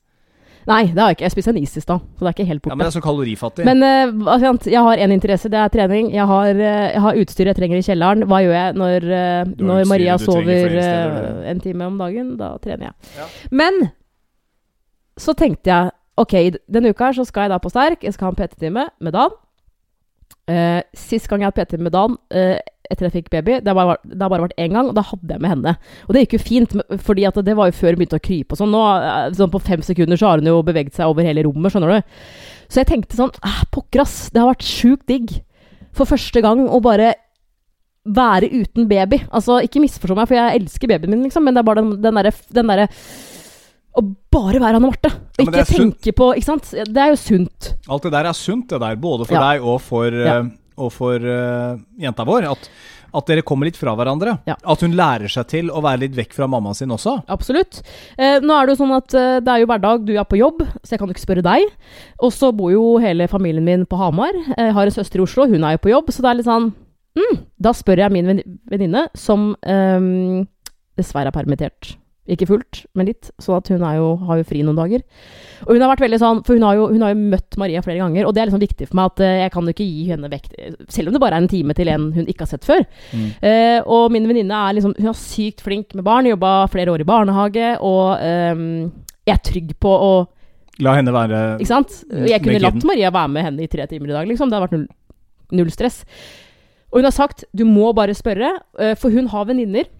Nei, det har jeg ikke. Jeg spiste en is i stad, så det er ikke helt Ja. Men det er så kalorifattig. Men uh, jeg har én interesse, det er trening. Jeg har, uh, jeg har utstyr jeg trenger i kjelleren. Hva gjør jeg når, uh, når Maria sover en time om dagen? Da trener jeg. Ja. Men så tenkte jeg ok, denne uka så skal jeg da på Sterk. Jeg skal ha en PT-time med Dan. Sist gang jeg hadde PT med Dan, etter jeg fikk baby, det har bare, vært- det har bare vært én gang, og da hadde jeg med henne. Og det gikk jo fint, fordi det var jo før hun begynte å krype og sånn. Nå, eh, sånn på fem sekunder så har hun jo beveget seg over hele rommet, skjønner du. Så jeg tenkte sånn ah, Pokker, ass. Det har vært sjukt digg. For første gang å bare være uten baby. Altså, ikke misforstå meg, for jeg elsker babyen min, liksom, men det er bare den, den derre den derre Å bare være Anne Marte. Og ikke tenke sunt. på Ikke sant? Det er jo sunt. Alt det der er sunt, det der. Både for Ja. deg og for, Ja. Og for uh, jenta vår. At At dere kommer litt fra hverandre. Ja. At hun lærer seg til å være litt vekk fra mammaen sin også. Absolutt. Eh, nå er det jo sånn at eh, det er jo hverdag, du er på jobb, så jeg kan jo ikke spørre deg. Og så bor jo hele familien min på Hamar. Eh, Jeg har en søster i Oslo, hun er jo på jobb, så det er litt sånn mm, Da spør jeg min venninne, som eh, dessverre er permittert. Ikke fullt, men litt. Så at hun jo, har jo fri noen dager. Og hun har vært veldig sånn, for hun har jo, hun har jo møtt Maria flere ganger, og det er liksom viktig for meg at eh, jeg kan jo ikke gi henne vekt, selv om det bare er en time til en hun ikke har sett før. Eh, og min venninne er liksom Hun er sykt flink med barn, jobba flere år i barnehage, og ehm, jeg er trygg på å La henne være Ikke sant? Jeg kunne latt. Maria være med henne i tre timer i dag, liksom. Det hadde vært null, null stress. Og hun har sagt du må bare spørre, eh, for hun har venninner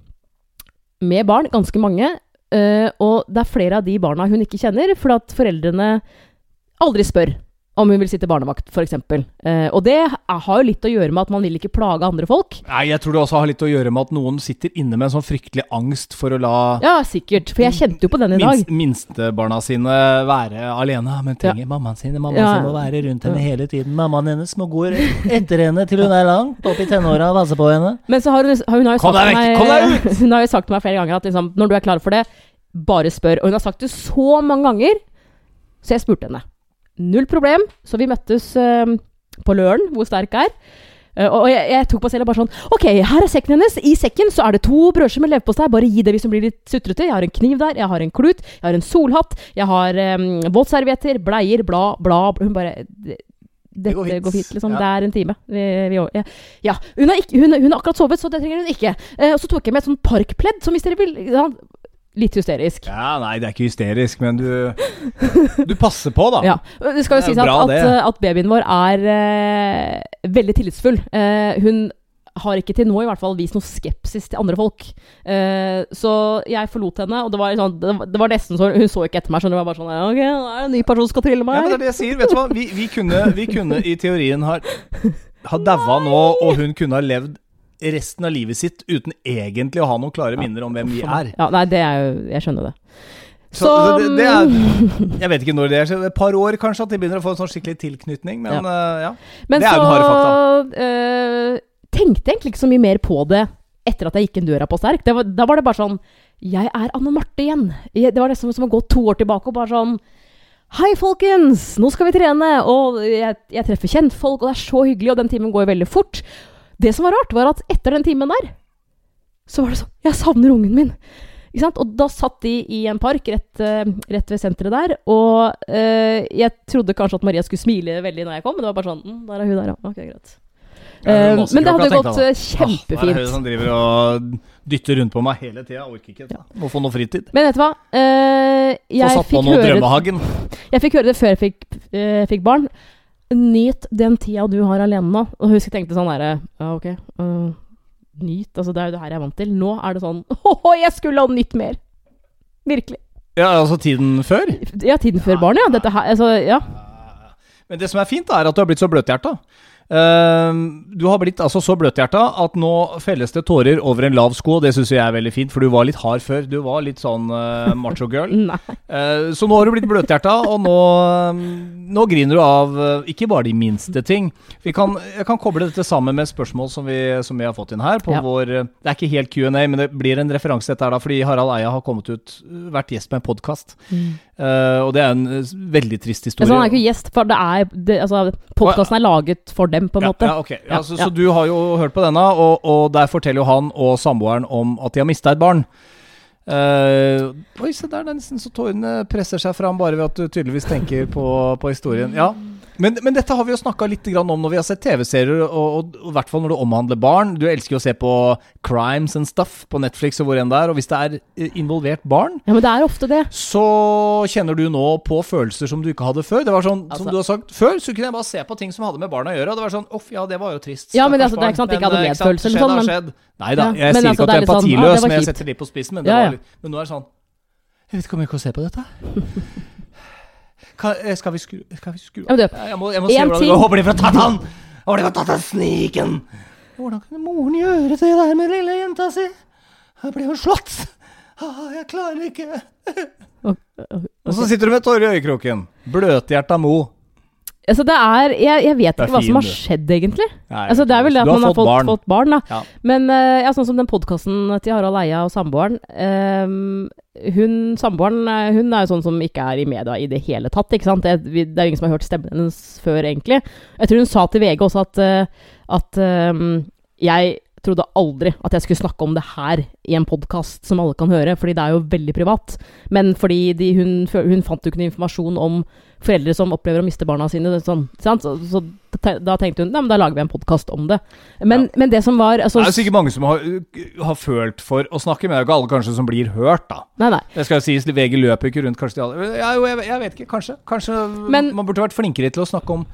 med barn, ganske mange. eh, og det er flere av de barna hun ikke kjenner, fordi at foreldrene aldri spør om hun vil sitte barnevakt, f.eks. Eh, og det har jo litt å gjøre med at man vil ikke plage andre folk. Nei, jeg tror det også har litt å gjøre med at noen sitter inne med en sånn fryktelig angst for å la Ja, sikkert. For jeg kjente jo på den i dag. minst, minstebarna sine være alene. Men trenger mammaen sin. Mammaen Ja. sin må være rundt henne hele tiden. Mammaen hennes må gå etter henne til hun er langt opp i tenåra og passe på henne. Men så har hun, har hun har jo sagt til meg, [laughs] Hun har jo sagt til meg flere ganger at liksom, når du er klar for det, bare spør. Og hun har sagt det så mange ganger, så jeg spurte henne. Null problem. Så vi møttes eh, på Løren, hvor sterk er. Uh, og jeg, jeg tok på selv og bare sånn Ok, her er sekken hennes. I sekken så er det to brødskiver med leverpostei. Bare gi det hvis hun blir litt sutrete. Jeg har en kniv der, jeg har en klut, jeg har en solhatt, jeg har um, våtservietter, bleier, bla, bla, bla. Hun bare "Det- dette går går fint." fint, liksom. Ja. Det er en time. Vi, vi, ja. ja. Hun, har ikke, hun, hun har akkurat sovet, så det trenger hun ikke. Uh, og så tok jeg med et sånt parkpledd, som hvis dere vil ja, Litt hysterisk. Ja, nei, det er ikke hysterisk, men du Du passer på, da. [laughs] Ja. Det skal jo sies at, at, eh, at babyen vår er eh, veldig tillitsfull. Eh, hun har ikke til nå i hvert fall vist noe skepsis til andre folk. Eh, så jeg forlot henne, og det var, sånn, det, var- nesten så Hun så ikke etter meg, så det var bare sånn Ok, nå er det en ny person som skal trille meg. Ja, men det er det jeg sier. Vet du hva? Vi, vi, kunne, vi kunne i teorien ha, ha daua nå, og hun kunne ha levd resten av livet sitt uten egentlig å ha noen klare minner om hvem vi er. Ja, nei, det er jo Jeg skjønner det. Så det, det er Jeg vet ikke når det er. så Et par år kanskje at de begynner å få en sånn skikkelig tilknytning. Men eh, ja. Men Det er jo den harde eh, tenkte jeg egentlig ikke så mye mer på det etter at jeg gikk inn døra på Sterk. Det var, da var det bare sånn Jeg er Anne Marte igjen. Det var nesten som å gå to år tilbake og bare sånn Hei, folkens! Nå skal vi trene! Og jeg, jeg treffer kjentfolk, og det er så hyggelig, og den timen går jo veldig fort. Det som var rart, var at etter den timen der, så var det sånn Jeg savner ungen min! Og da satt de i en park rett, eh, rett ved senteret der, og eh, jeg trodde kanskje at Maria skulle smile veldig når jeg kom, men det var bare sånn mm, Der er hun der, ja. Ok, greit. Eh, men det hadde gått da. kjempefint. er det kjempefint. som driver og dytter rundt på meg hele tida? Orker ikke. Ja. Må få noe fritid. Men vet du hva? Eh, Få jeg, satt på noe Drømmehagen. jeg fikk høre det før jeg fikk, eh, fikk barn. Nyt den tida du har alene nå. Og husk, jeg tenkte sånn derre Ja, ok. Uh, nyt. Altså, det er jo det her jeg er vant til. Nå er det sånn [laughs] Å, jeg skulle ha nytt mer! Virkelig. Ja, altså tiden før. Ja, tiden før barnet, ja. Dette her Altså, ja. Men det som er fint, da, er at du har blitt så bløthjerta. Uh, du har blitt altså så bløthjerta at nå felles det tårer over en lav sko, og det syns jeg er veldig fint, for du var litt hard før. Du var litt sånn uh, macho girl. [laughs] Eh, så nå har du blitt bløthjerta, og nå, eh, nå griner du av uh, ikke bare de minste ting. Vi kan, jeg kan koble dette sammen med spørsmål som vi, som vi har fått inn her. På Ja. vår, det er ikke helt Q&A, men det blir en referanse dette her da, fordi Harald Eia har kommet ut, vært gjest på en podkast. og det er en veldig trist historie. Altså, han er ikke gjest, for det er det, altså, Podkasten er laget for dem, på en måte. Ja, okay. ja, så, så du har jo hørt på denne, og, og der forteller jo han og samboeren om at de har mista et barn. Uh, oi, se der, det er nesten så tårene presser seg fram bare ved at du tydeligvis tenker på, på historien. Ja, men, men dette har vi jo snakka litt om når vi har sett TV-serier, og, i hvert fall når det omhandler barn. Du elsker jo å se på crimes and stuff på Netflix og hvor enn det er, og hvis det er eh, involvert barn, Ja, men det er ofte det. så kjenner du nå på følelser som du ikke hadde før. Det var sånn, Altså- som du har sagt Før så kunne jeg bare se på ting som hadde med barna å gjøre. Og det var sånn Uff, ja, det var jo trist. Ja, men Stakkars altså, det er ikke sant ikke hadde eh, medfølelse eller sånn, men-. Nei da, Ja, jeg men sier altså, ikke at det du er er litt sånn, ah, det empatiløs, var men jeg kjipt. setter litt på spissen. Men, det Ja, ja. var litt, men nå er det sånn Jeg vet ikke om jeg kan se på dette. [laughs] Kan, eh, skal vi skru Skal vi skru av? Jeg må, jeg må se hvordan hvordan det går. Håper de får tatt han! Håper de får tatt han sniken! Hvordan kunne moren gjøre det der med lille jenta si? Jeg ble jo slått! Ah, jeg klarer ikke Og så sitter du med tårer i øyekroken. Bløthjerta Mo. Altså, det er Jeg, jeg vet er ikke hva som har skjedd, egentlig. Nei, Altså, det er vel det at man har fått fått, barn. fått barn. Ja. Men uh, ja, sånn som den podkasten til Harald Eia og samboeren um, Hun samboeren eh, hun er jo sånn som ikke er i media i det hele tatt. ikke sant? Det, det er jo ingen som har hørt stemmen hennes før, egentlig. Jeg tror hun sa til VG også at, uh, at um, jeg trodde aldri at jeg skulle snakke om det her i en podkast som alle kan høre, fordi det er jo veldig privat. Men fordi de, hun, hun fant jo ikke noe informasjon om foreldre som opplever å miste barna sine. Sånn, sant? Så, så da tenkte hun nei, men da lager vi en podkast om det. Men, men det som var altså, Det er jo sikkert mange som har, har følt for å snakke, men det er jo ikke alle kanskje som blir hørt, da. Nei, nei. Det skal jo sies, VG løper ikke rundt kanskje de alle ja, jo, jeg, jeg vet ikke, kanskje. Kanskje Men- man burde vært flinkere til å snakke om,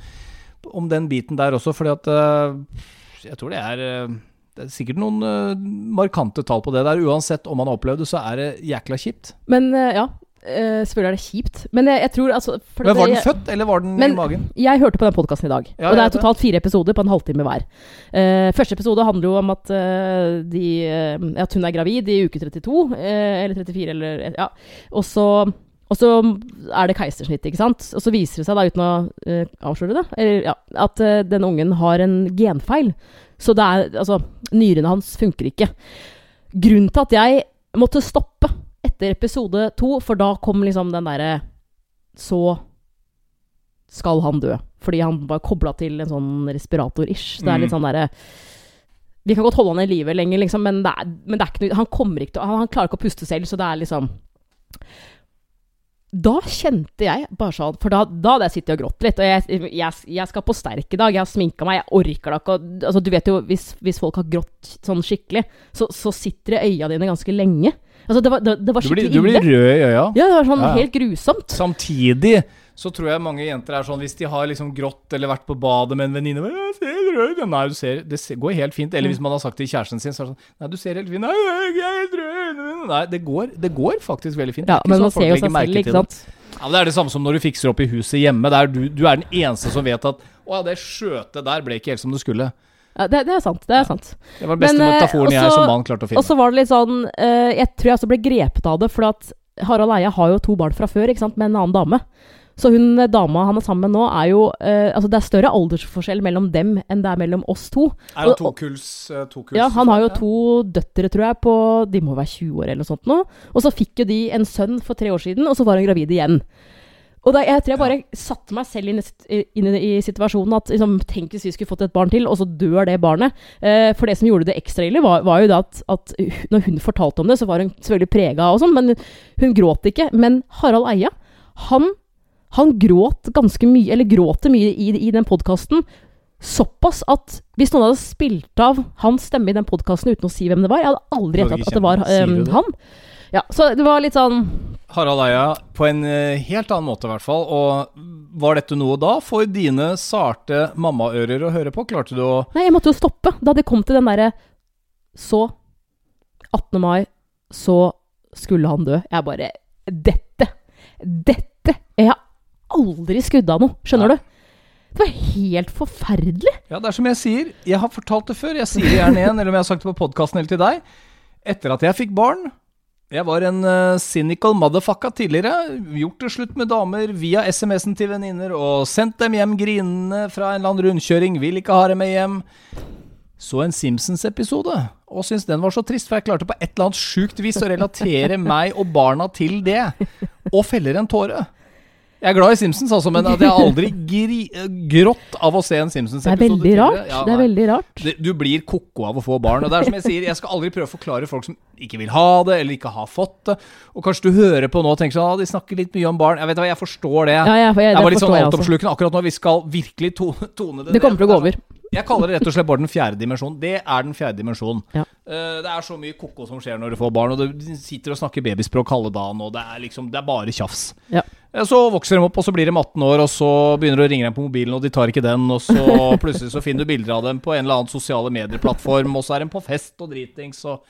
om den biten der også, fordi at uh, Jeg tror det er øh, Det er sikkert noen uh, markante tall på det der. Uansett om man har opplevd det, så er det jækla kjipt. Men uh, ja, Uh, selvfølgelig er det kjipt. Men jeg, jeg tror altså Men var den jeg, født, eller var den Men- i magen? Jeg hørte på den podkasten i dag, Ja, og det er totalt fire episoder på en halvtime hver. Uh, første episode handler jo om at, uh, de, at hun er gravid i uke 32, eh, eller 34, eller ja. Og så, og så er det keisersnitt, ikke sant. Og så viser det seg, da, uten å avsløre det, eller, ja, at den ungen har en genfeil. Så det er Altså, nyrene hans funker ikke. Grunnen til at jeg måtte stoppe etter episode to, for da kom liksom den derre Så skal han dø. Fordi han var kobla til en sånn respirator-ish. Det er litt Mm. sånn derre Vi kan godt holde han i live lenger, liksom, men, det er, men det er ikke Han kommer ikke til han, han klarer ikke å puste selv, så det er liksom Da kjente jeg bare sånn For da, da hadde jeg sittet og grått litt. Og jeg, jeg, jeg skal på sterk i dag. Jeg har sminka meg. Jeg orker da ikke å altså, Du vet jo, hvis, hvis folk har grått sånn skikkelig, så, så sitter det i øya dine ganske lenge. Altså, det var, det, det var Du blir, du blir rød i øya. Ja, det var sånn Ja, ja. helt grusomt. Samtidig så tror jeg mange jenter er sånn Hvis de har liksom grått eller vært på badet med en venninne Nei, du ser, det går helt fint. Eller hvis man har sagt til kjæresten sin, så er det sånn Nei, du ser helt fin Nei, jeg er helt rød. Nei, det går, det går faktisk veldig fint. Ja, Det men sånn man ser jo seg selv, ikke sant. det. Ja, men Det er det samme som når du fikser opp i huset hjemme. Der du, du er den eneste som vet at Å ja, det skjøtet der ble ikke helt som det skulle. Ja, det, det er sant. Det er sant. Det var den beste Men, eh, metaforen jeg også- som mann klarte å finne. Og så var det litt sånn eh, Jeg tror jeg også ble grepet av det, for at Harald Eia har jo to barn fra før, ikke sant, med en annen dame. Så hun eh, dama han er sammen med nå, er jo eh, Altså, det er større aldersforskjell mellom dem enn det er mellom oss to. Er han tokuls? To Ja, han har jo to døtre, tror jeg, på De må være 20 år eller noe sånt nå. Og så fikk jo de en sønn for tre år siden, og så var hun gravid igjen. Og da, jeg tror jeg bare satte meg selv inn, i- inn i situasjonen at liksom, tenk hvis vi skulle fått et barn til, og så dør det barnet. Eh, for det som gjorde det ekstra ille, var, var jo det at, at når hun fortalte om det, så var hun selvfølgelig prega og sånn, men hun gråt ikke. Men Harald Eia, han, han gråt ganske mye, eller gråter mye i, i den podkasten. Såpass at hvis noen hadde spilt av hans stemme i den podkasten uten å si hvem det var Jeg hadde aldri gjettet at det var det? han. Ja, så det var litt sånn Harald Eia på en eh, helt annen måte, i hvert fall. Og var dette noe da for dine sarte mammaører å høre på? Klarte du å Nei, jeg måtte jo stoppe. Da det kom til den derre Så 18. mai, så skulle han dø. Jeg bare Dette! Dette! Jeg har aldri skudd av noe, skjønner Nei. du? Det var helt forferdelig. Ja, det er som jeg sier. Jeg har fortalt det før. Jeg sier det gjerne igjen, eller om jeg har sagt det på podkasten eller til deg. Etter at jeg fikk barn Jeg var en uh, cynical motherfucka tidligere. Gjort det slutt med damer via SMS-en til venninner og sendt dem hjem grinende fra en eller annen rundkjøring. Vil ikke ha dem med hjem. Så en Simpsons-episode, og syntes den var så trist, for jeg klarte på et eller annet sjukt vis å relatere [laughs] meg og barna til det, og feller en tåre. Jeg er glad i Simpsons, altså, men at jeg aldri grått av å se en Simpsons-episode. Det er veldig rart. Ja, det er veldig rart. Du blir ko-ko av å få barn. Og det er som jeg sier, jeg skal aldri prøve å forklare folk som ikke vil ha det, eller ikke har fått det. Og kanskje du hører på nå og tenker sånn, ah, de snakker litt mye om barn. Jeg vet hva, jeg forstår det. Ja, jeg, jeg det var litt sånn jeg altoppslukende akkurat nå. Vi skal virkelig tone, tone det Det kommer til å gå over. Jeg kaller det rett og slett bare den fjerde dimensjonen. Det er den fjerde dimensjonen. Ja. Eh, det er så mye koko som skjer når du får barn, og du sitter og snakker babyspråk halve dagen, og det er liksom Det er bare tjafs. Ja. Så vokser de opp, og så blir de 18 år, og så begynner du å ringe dem på mobilen, og de tar ikke den, og så [laughs] plutselig så finner du bilder av dem på en eller annen sosiale medier-plattform, og så er de på fest og dritings, og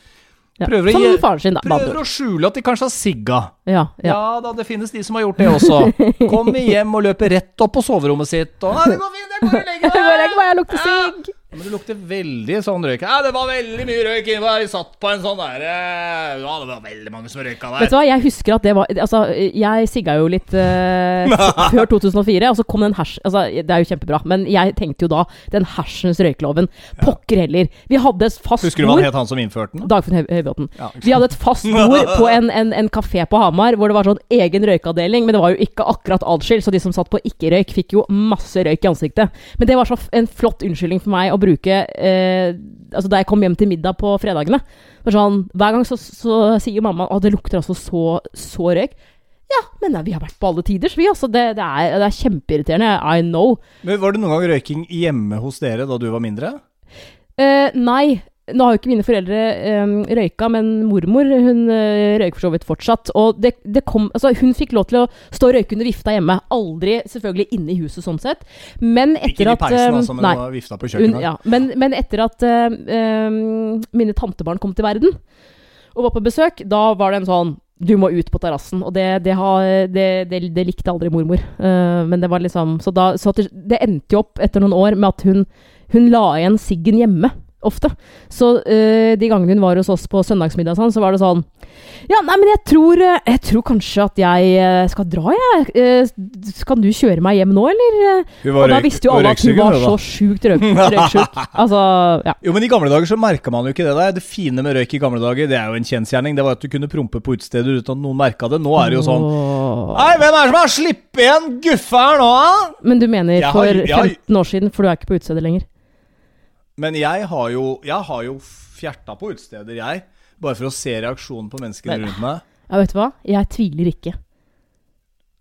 Ja. Prøver å gi- faren sin, da. prøver å skjule at de kanskje har sigga. Ja, ja. Ja da, det finnes de som har gjort det også. Kommer hjem og løper rett opp på soverommet sitt, og Nei, det går fint, jeg går og legger meg. jeg lukter sigg. Men det lukter veldig sånn røyk. Ja, det var veldig mye røyk inni der. Vi satt på en sånn derre Ja, det var veldig mange som røyka der. Vet du hva, jeg husker at det var Altså, jeg sigga jo litt [laughs] uh, før 2004, og så kom den hasj... Altså, det er jo kjempebra, men jeg tenkte jo da den hersens røykeloven. Pokker heller. Vi hadde et fast Husker du hva het, han som innførte den? Dagfinn Høybråten. Ja, Vi hadde et fast bord på en, en, en kafé på Hamar hvor det var sånn egen røykavdeling, men det var jo ikke akkurat adskilt, så de som satt på ikke-røyk, fikk jo masse røyk i ansiktet. Men det var så en flott unnskyldning for meg å bruke eh, Altså da jeg kom hjem til middag på fredagene. Sånn, Hver gang så, så sier mamma at det lukter altså så, så røyk. Ja, men nei, vi har vært på alle tiders, vi. Altså, det, det, er, det er kjempeirriterende. I know. Men Var det noen gang røyking hjemme hos dere da du var mindre? Eh, nei. Nå har jo ikke mine foreldre um, røyka, men mormor hun uh, røyker for så vidt fortsatt. Og det, det kom, altså, hun fikk lov til å stå og røyke under vifta hjemme. Aldri selvfølgelig inne i huset sånn sett. Men Ikke etter i peisen, eh, altså, men nei, det var vifta på kjøkkenet. ja, men, men etter at uh, um, mine tantebarn kom til verden og var på besøk, da var det en sånn du må ut på terrassen. Og det, det, har, det, det, likte aldri mormor. Uh, men det var liksom Så, da, så at det, det endte jo opp etter noen år med at hun, hun la igjen siggen hjemme. Ofte. Så uh, de gangene hun var hos oss på søndagsmiddag, sånn, så var det sånn Ja, nei, men jeg tror, eh, jeg tror kanskje at jeg eh, skal dra, jeg. Uh, kan du kjøre meg hjem nå, eller? Og da visste jo alle at hun var så sjukt røyk, [laughs] røyksjuk. Altså, ja. Jo, men I gamle dager så merka man jo ikke det der. Det fine med røyk i gamle dager, det er jo en kjensgjerning. Det var at du kunne prompe på utesteder uten at noen merka det. Nå er det jo sånn. Nei, hvem er det som har sluppet igjen Guffe her nå, da? Men du mener for har- 15 år siden, for du er ikke på utestedet lenger? Men jeg har jo, jeg har jo fjerta på utesteder, jeg. Bare for å se reaksjonen på menneskene Men- rundt meg. Ja, vet du hva? Jeg tviler ikke.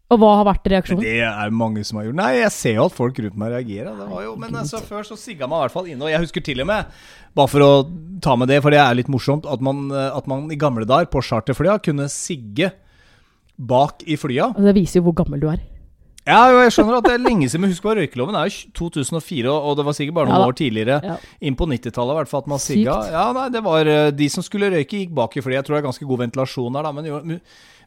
Og hva har vært Men reaksjonen? det er mange som har gjort Nei, jeg ser jo at folk rundt meg reagerer. Det var jo, men altså, før så sigga man i hvert fall inne. Og jeg husker til og med, bare for å ta med det, for det er litt morsomt, at man, eh, at man i gamle dager på charterflya kunne sigge bak i flya. Altså, det viser jo hvor gammel du er. Ja, jo, jeg skjønner at det er lenge siden, men husk på røykeloven er jo 2004, og det var sikkert bare noen Ja år tidligere. Ja. Inn på 90-tallet i hvert fall at man sigga. Ja, nei, det var eh, De som skulle røyke, gikk bak i flyet. Jeg tror det er ganske god ventilasjon der, da. Men jo,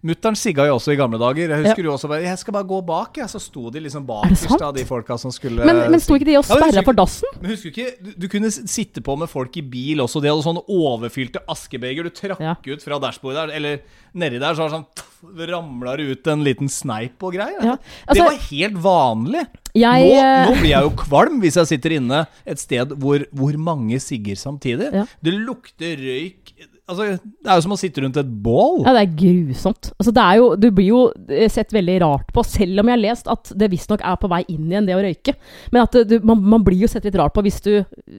mutter'n sigga jo også i gamle dager. Jeg husker jo også bare Jeg skal bare gå bak, jeg. Så sto de liksom Er bakerst av de folka som skulle Men, men sto ikke de og Ja, sperra ja, for dassen? Men husker du ikke, du, du kunne sitte på med folk i bil også. De hadde sånne overfylte askebeger. Du trakk Ja. ut fra dashbordet der, eller nedi der, så var det sånn Ramla det ut en liten sneip og greier. Ja. det Altså, var helt vanlig. jeg nå, eh, nå blir jeg jo kvalm hvis jeg sitter inne et sted hvor, hvor mange sigger samtidig. Ja. Det lukter røyk Altså, Det er jo som å sitte rundt et bål. Ja, det er grusomt. Altså, det er jo, du blir jo eh, sett veldig rart på, selv om jeg har lest at det visstnok er på vei inn igjen, det å røyke. Men at du, man, man blir jo sett litt rart på hvis du,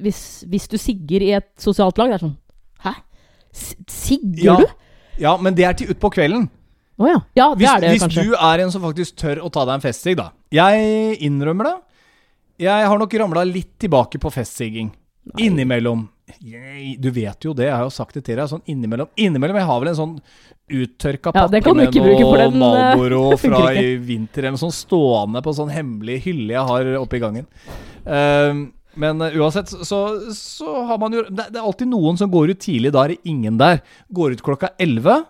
hvis, hvis du sigger i et sosialt lag. Det er sånn Hæ? Sigger Ja, du? ja, men det er til utpå kvelden. Å ja. Ja, det Hvis, er det hvis kanskje. du er en som faktisk tør å ta deg en festsigg, da. Jeg innrømmer det. Jeg har nok ramla litt tilbake på festsigging. Innimellom. Jeg, du vet jo det, jeg har jo sagt det til deg. Sånn innimellom. Innimellom Jeg har vel en sånn uttørka Ja, pakke med noe eh, [laughs] fra i vinter, eller noe stående på en sånn hemmelig hylle jeg har oppe i gangen. Um, men eh, uansett, så, så har man jo det, det er alltid noen som går ut tidlig. Da er det ingen der. Går ut klokka 11.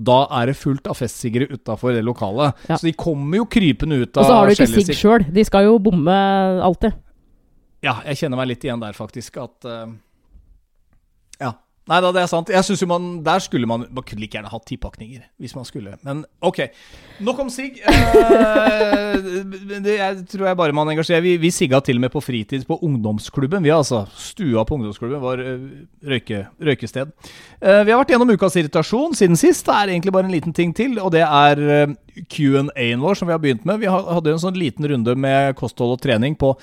Da er det fullt av festsiggere utafor det lokalet. Ja. Så de kommer jo krypende ut av Og så har du ikke sigg sjøl. De skal jo bomme alltid. Ja, jeg kjenner meg litt igjen der, faktisk. At eh, Ja. Nei da, det er sant. Jeg synes jo man Der skulle man Man kunne like gjerne hatt tipakninger, hvis man skulle. Men ok. Nok om sigg. Eh, [laughs] det jeg tror jeg bare man engasjerer. Vi, vi sigga til og med på fritid på ungdomsklubben. Vi altså Stua på ungdomsklubben var eh, røyke, røykested. Eh, vi har vært gjennom ukas irritasjon siden sist. Det er egentlig bare en liten ting til, og det er Q&A-en vår som vi har begynt med. Vi hadde en sånn liten runde med kosthold og trening på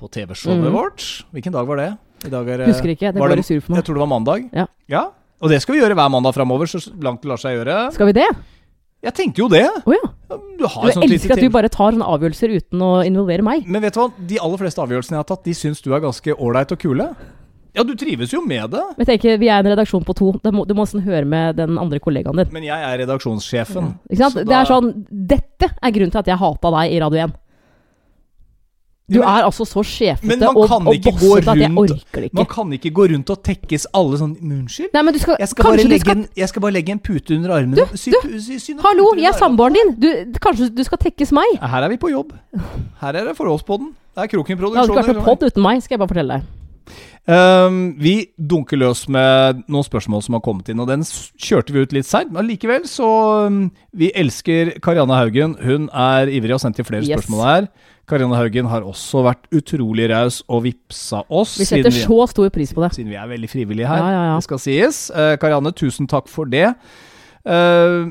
på TV-showet mm. vårt. Hvilken dag var det? I dag er, Husker ikke. Det var bare sur for meg. Jeg tror det var mandag. Ja. Og det skal vi gjøre hver mandag framover, så langt det lar seg gjøre. Skal vi det? Jeg tenkte jo det. Oh, ja. Du har Jeg et sånt elsker at du bare tar sånne avgjørelser uten å involvere meg. Men vet du hva? De aller fleste avgjørelsene jeg har tatt, de syns du er ganske ålreit og kule. Ja, du trives jo med det. Men tenk, tenker, Vi er en redaksjon på to. Du må, du må sånn høre med den andre kollegaen din. Men jeg er redaksjonssjefen. Ikke sant? Det da- er sånn, Dette er grunnen til at jeg hata deg i Radio 1. Du Ja, men- er altså så sjefete man og, kan og ikke gå bossete at jeg orker det Man kan ikke gå rundt og tekkes alle sånn Unnskyld? Nei, men du skal, Jeg skal, bare legge skal en, jeg skal bare legge en pute under armen. Du, sy, du, sy, sy Hallo, jeg er samboeren din! Du, kanskje du skal tekkes meg? Her er vi på jobb. Her er det forholdspodden. Det er Kroken Det hadde ikke vært Produksjoner. noe pod uten meg, skal jeg bare fortelle deg. Um, vi dunker løs med noen spørsmål som har kommet inn, og den kjørte vi ut litt seint. Men likevel, så um, Vi elsker Karianne Haugen. Hun er ivrig og har sendt inn flere Yes. spørsmål her. Karianne Haugen har også vært utrolig raus og vippsa oss. Vi setter vi, så stor pris på det. siden vi er veldig frivillige her. Ja, ja, ja. Det skal sies. Uh, Karianne, tusen takk for det. Uh,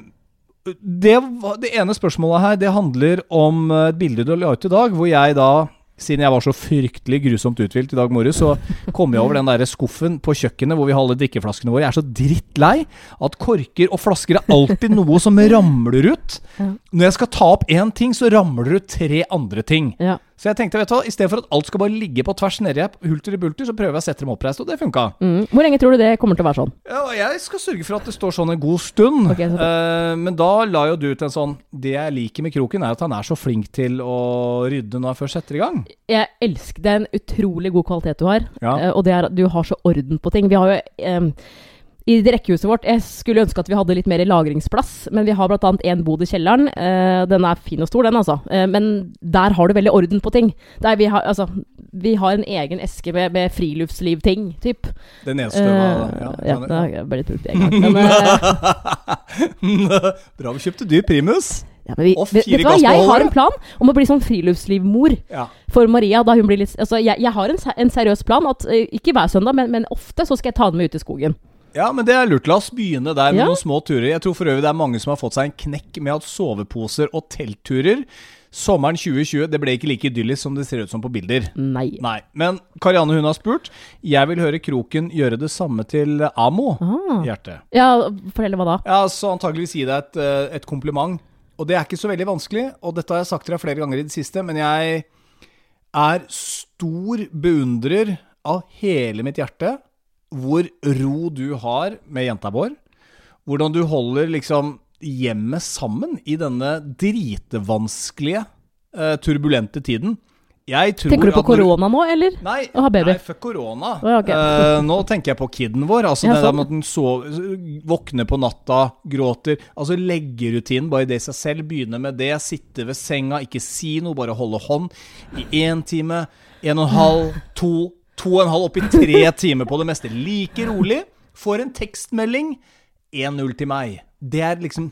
det, det ene spørsmålet her Det handler om eh, et bilde du la ut i dag, hvor jeg da siden jeg var så fryktelig grusomt uthvilt i dag morges, så kom jeg over den der skuffen på kjøkkenet hvor vi har alle drikkeflaskene våre. Jeg er så drittlei at korker og flasker er alltid noe som ramler ut. Når jeg skal ta opp én ting, så ramler det ut tre andre ting. Ja. Så jeg tenkte, vet du hva, i stedet for at alt skal bare ligge på tvers nedi hulter i bulter, så prøver jeg å sette dem oppreist, og det funka. Mm. Hvor lenge tror du det kommer til å være sånn? Ja, jeg skal sørge for at det står sånn en god stund. Okay, uh. Men da la jo du ut en sånn Det jeg liker med Kroken, er at han er så flink til å rydde når han først setter i gang. Jeg elsker Det er en utrolig god kvalitet du har, Ja. uh, og det er at du har så orden på ting. Vi har jo eh, i rekkehuset vårt Jeg skulle ønske at vi hadde litt mer lagringsplass, men vi har bl.a. en bod i kjelleren. Eh, den er fin og stor, den, altså. Eh, men der har du veldig orden på ting. Vi, har, altså, vi har en egen eske med, med friluftslivting, typ. Den eneste uh, var ja, ja, det har bare litt brukt en gang. Men, uh, [laughs] Bra vi kjøpte dyr primus. ja, men vi, vet, vet hva, jeg har en plan om å bli sånn friluftslivmor. Ja. For Maria, da hun blir litt Altså, jeg, jeg har en, en seriøs plan. At, eh, ikke hver søndag, men, men ofte så skal jeg ta den med ut i skogen. Ja, men det er lurt. La oss begynne der med Ja. noen små turer. Jeg tror for øvrig det er mange som har fått seg en knekk med at soveposer og teltturer Sommeren 2020 det ble ikke like idyllisk som det ser ut som på bilder. Nei. Nei, men Karianne hun har spurt. Jeg vil høre Kroken gjøre det samme til Amo. Ah. Hjerte. Ja, fortell hva da? Ja, så antageligvis gi deg et, eh, et kompliment. Og det er ikke så veldig vanskelig, og dette har jeg sagt til deg flere ganger i det siste, men jeg er stor beundrer av hele mitt hjerte hvor ro du har med jenta vår. Hvordan du holder liksom hjemmet sammen i denne dritvanskelige, eh, turbulente tiden. Jeg tror Tenker du på korona nå, eller? Nei, Å ha baby. nei, fuck korona. Oh, okay. ok. Eh, nå tenker jeg på kiden vår. Altså Ja, det der med at den våkner på natta, gråter. Altså leggerutinen, bare det i seg selv. Begynne med det. Sitte ved senga, ikke si noe, bare holde hånd. I én time, en og en halv, to, to og en halv, opp i tre timer på det meste. Like rolig. Får en tekstmelding. 1-0 til meg. Det er liksom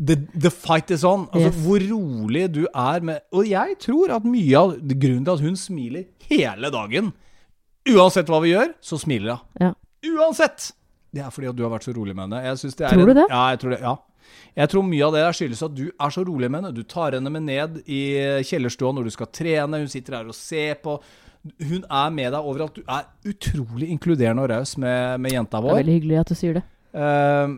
The, the fight is on. Altså, Yes. Hvor rolig du er med Og jeg tror at mye av grunnen til at hun smiler hele dagen Uansett hva vi gjør, så smiler hun. Ja. Uansett! Det er fordi at du har vært så rolig med henne. Jeg det er Tror du en- det? Ja, jeg tror det. Ja. Jeg tror mye av det der skyldes at du er så rolig med henne. Du tar henne med ned i kjellerstua når du skal trene. Hun sitter her og ser på. Hun er med deg overalt. Du er utrolig inkluderende og raus med, med jenta Det er veldig hyggelig at du sier det. Uh,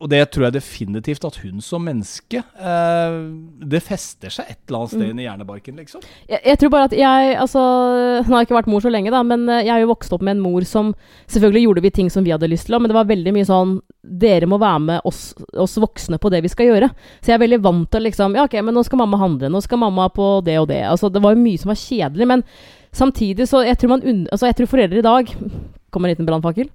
og det tror jeg definitivt at hun som menneske eh, Det fester seg et eller annet sted Mm. inni hjernebarken, liksom. Jeg, jeg tror bare at jeg Altså, hun har ikke vært mor så lenge, da, men eh, jeg har jo vokst opp med en mor som Selvfølgelig gjorde vi ting som vi hadde lyst til, men det var veldig mye sånn Dere må være med oss, oss voksne på det vi skal gjøre. Så jeg er veldig vant til liksom Ja, ok, men nå skal mamma handle, nå skal mamma på det og det. Altså, det var jo mye som var kjedelig, men samtidig så Jeg tror man Altså, jeg tror foreldre i dag [laughs] Kommer en liten brannfakkel.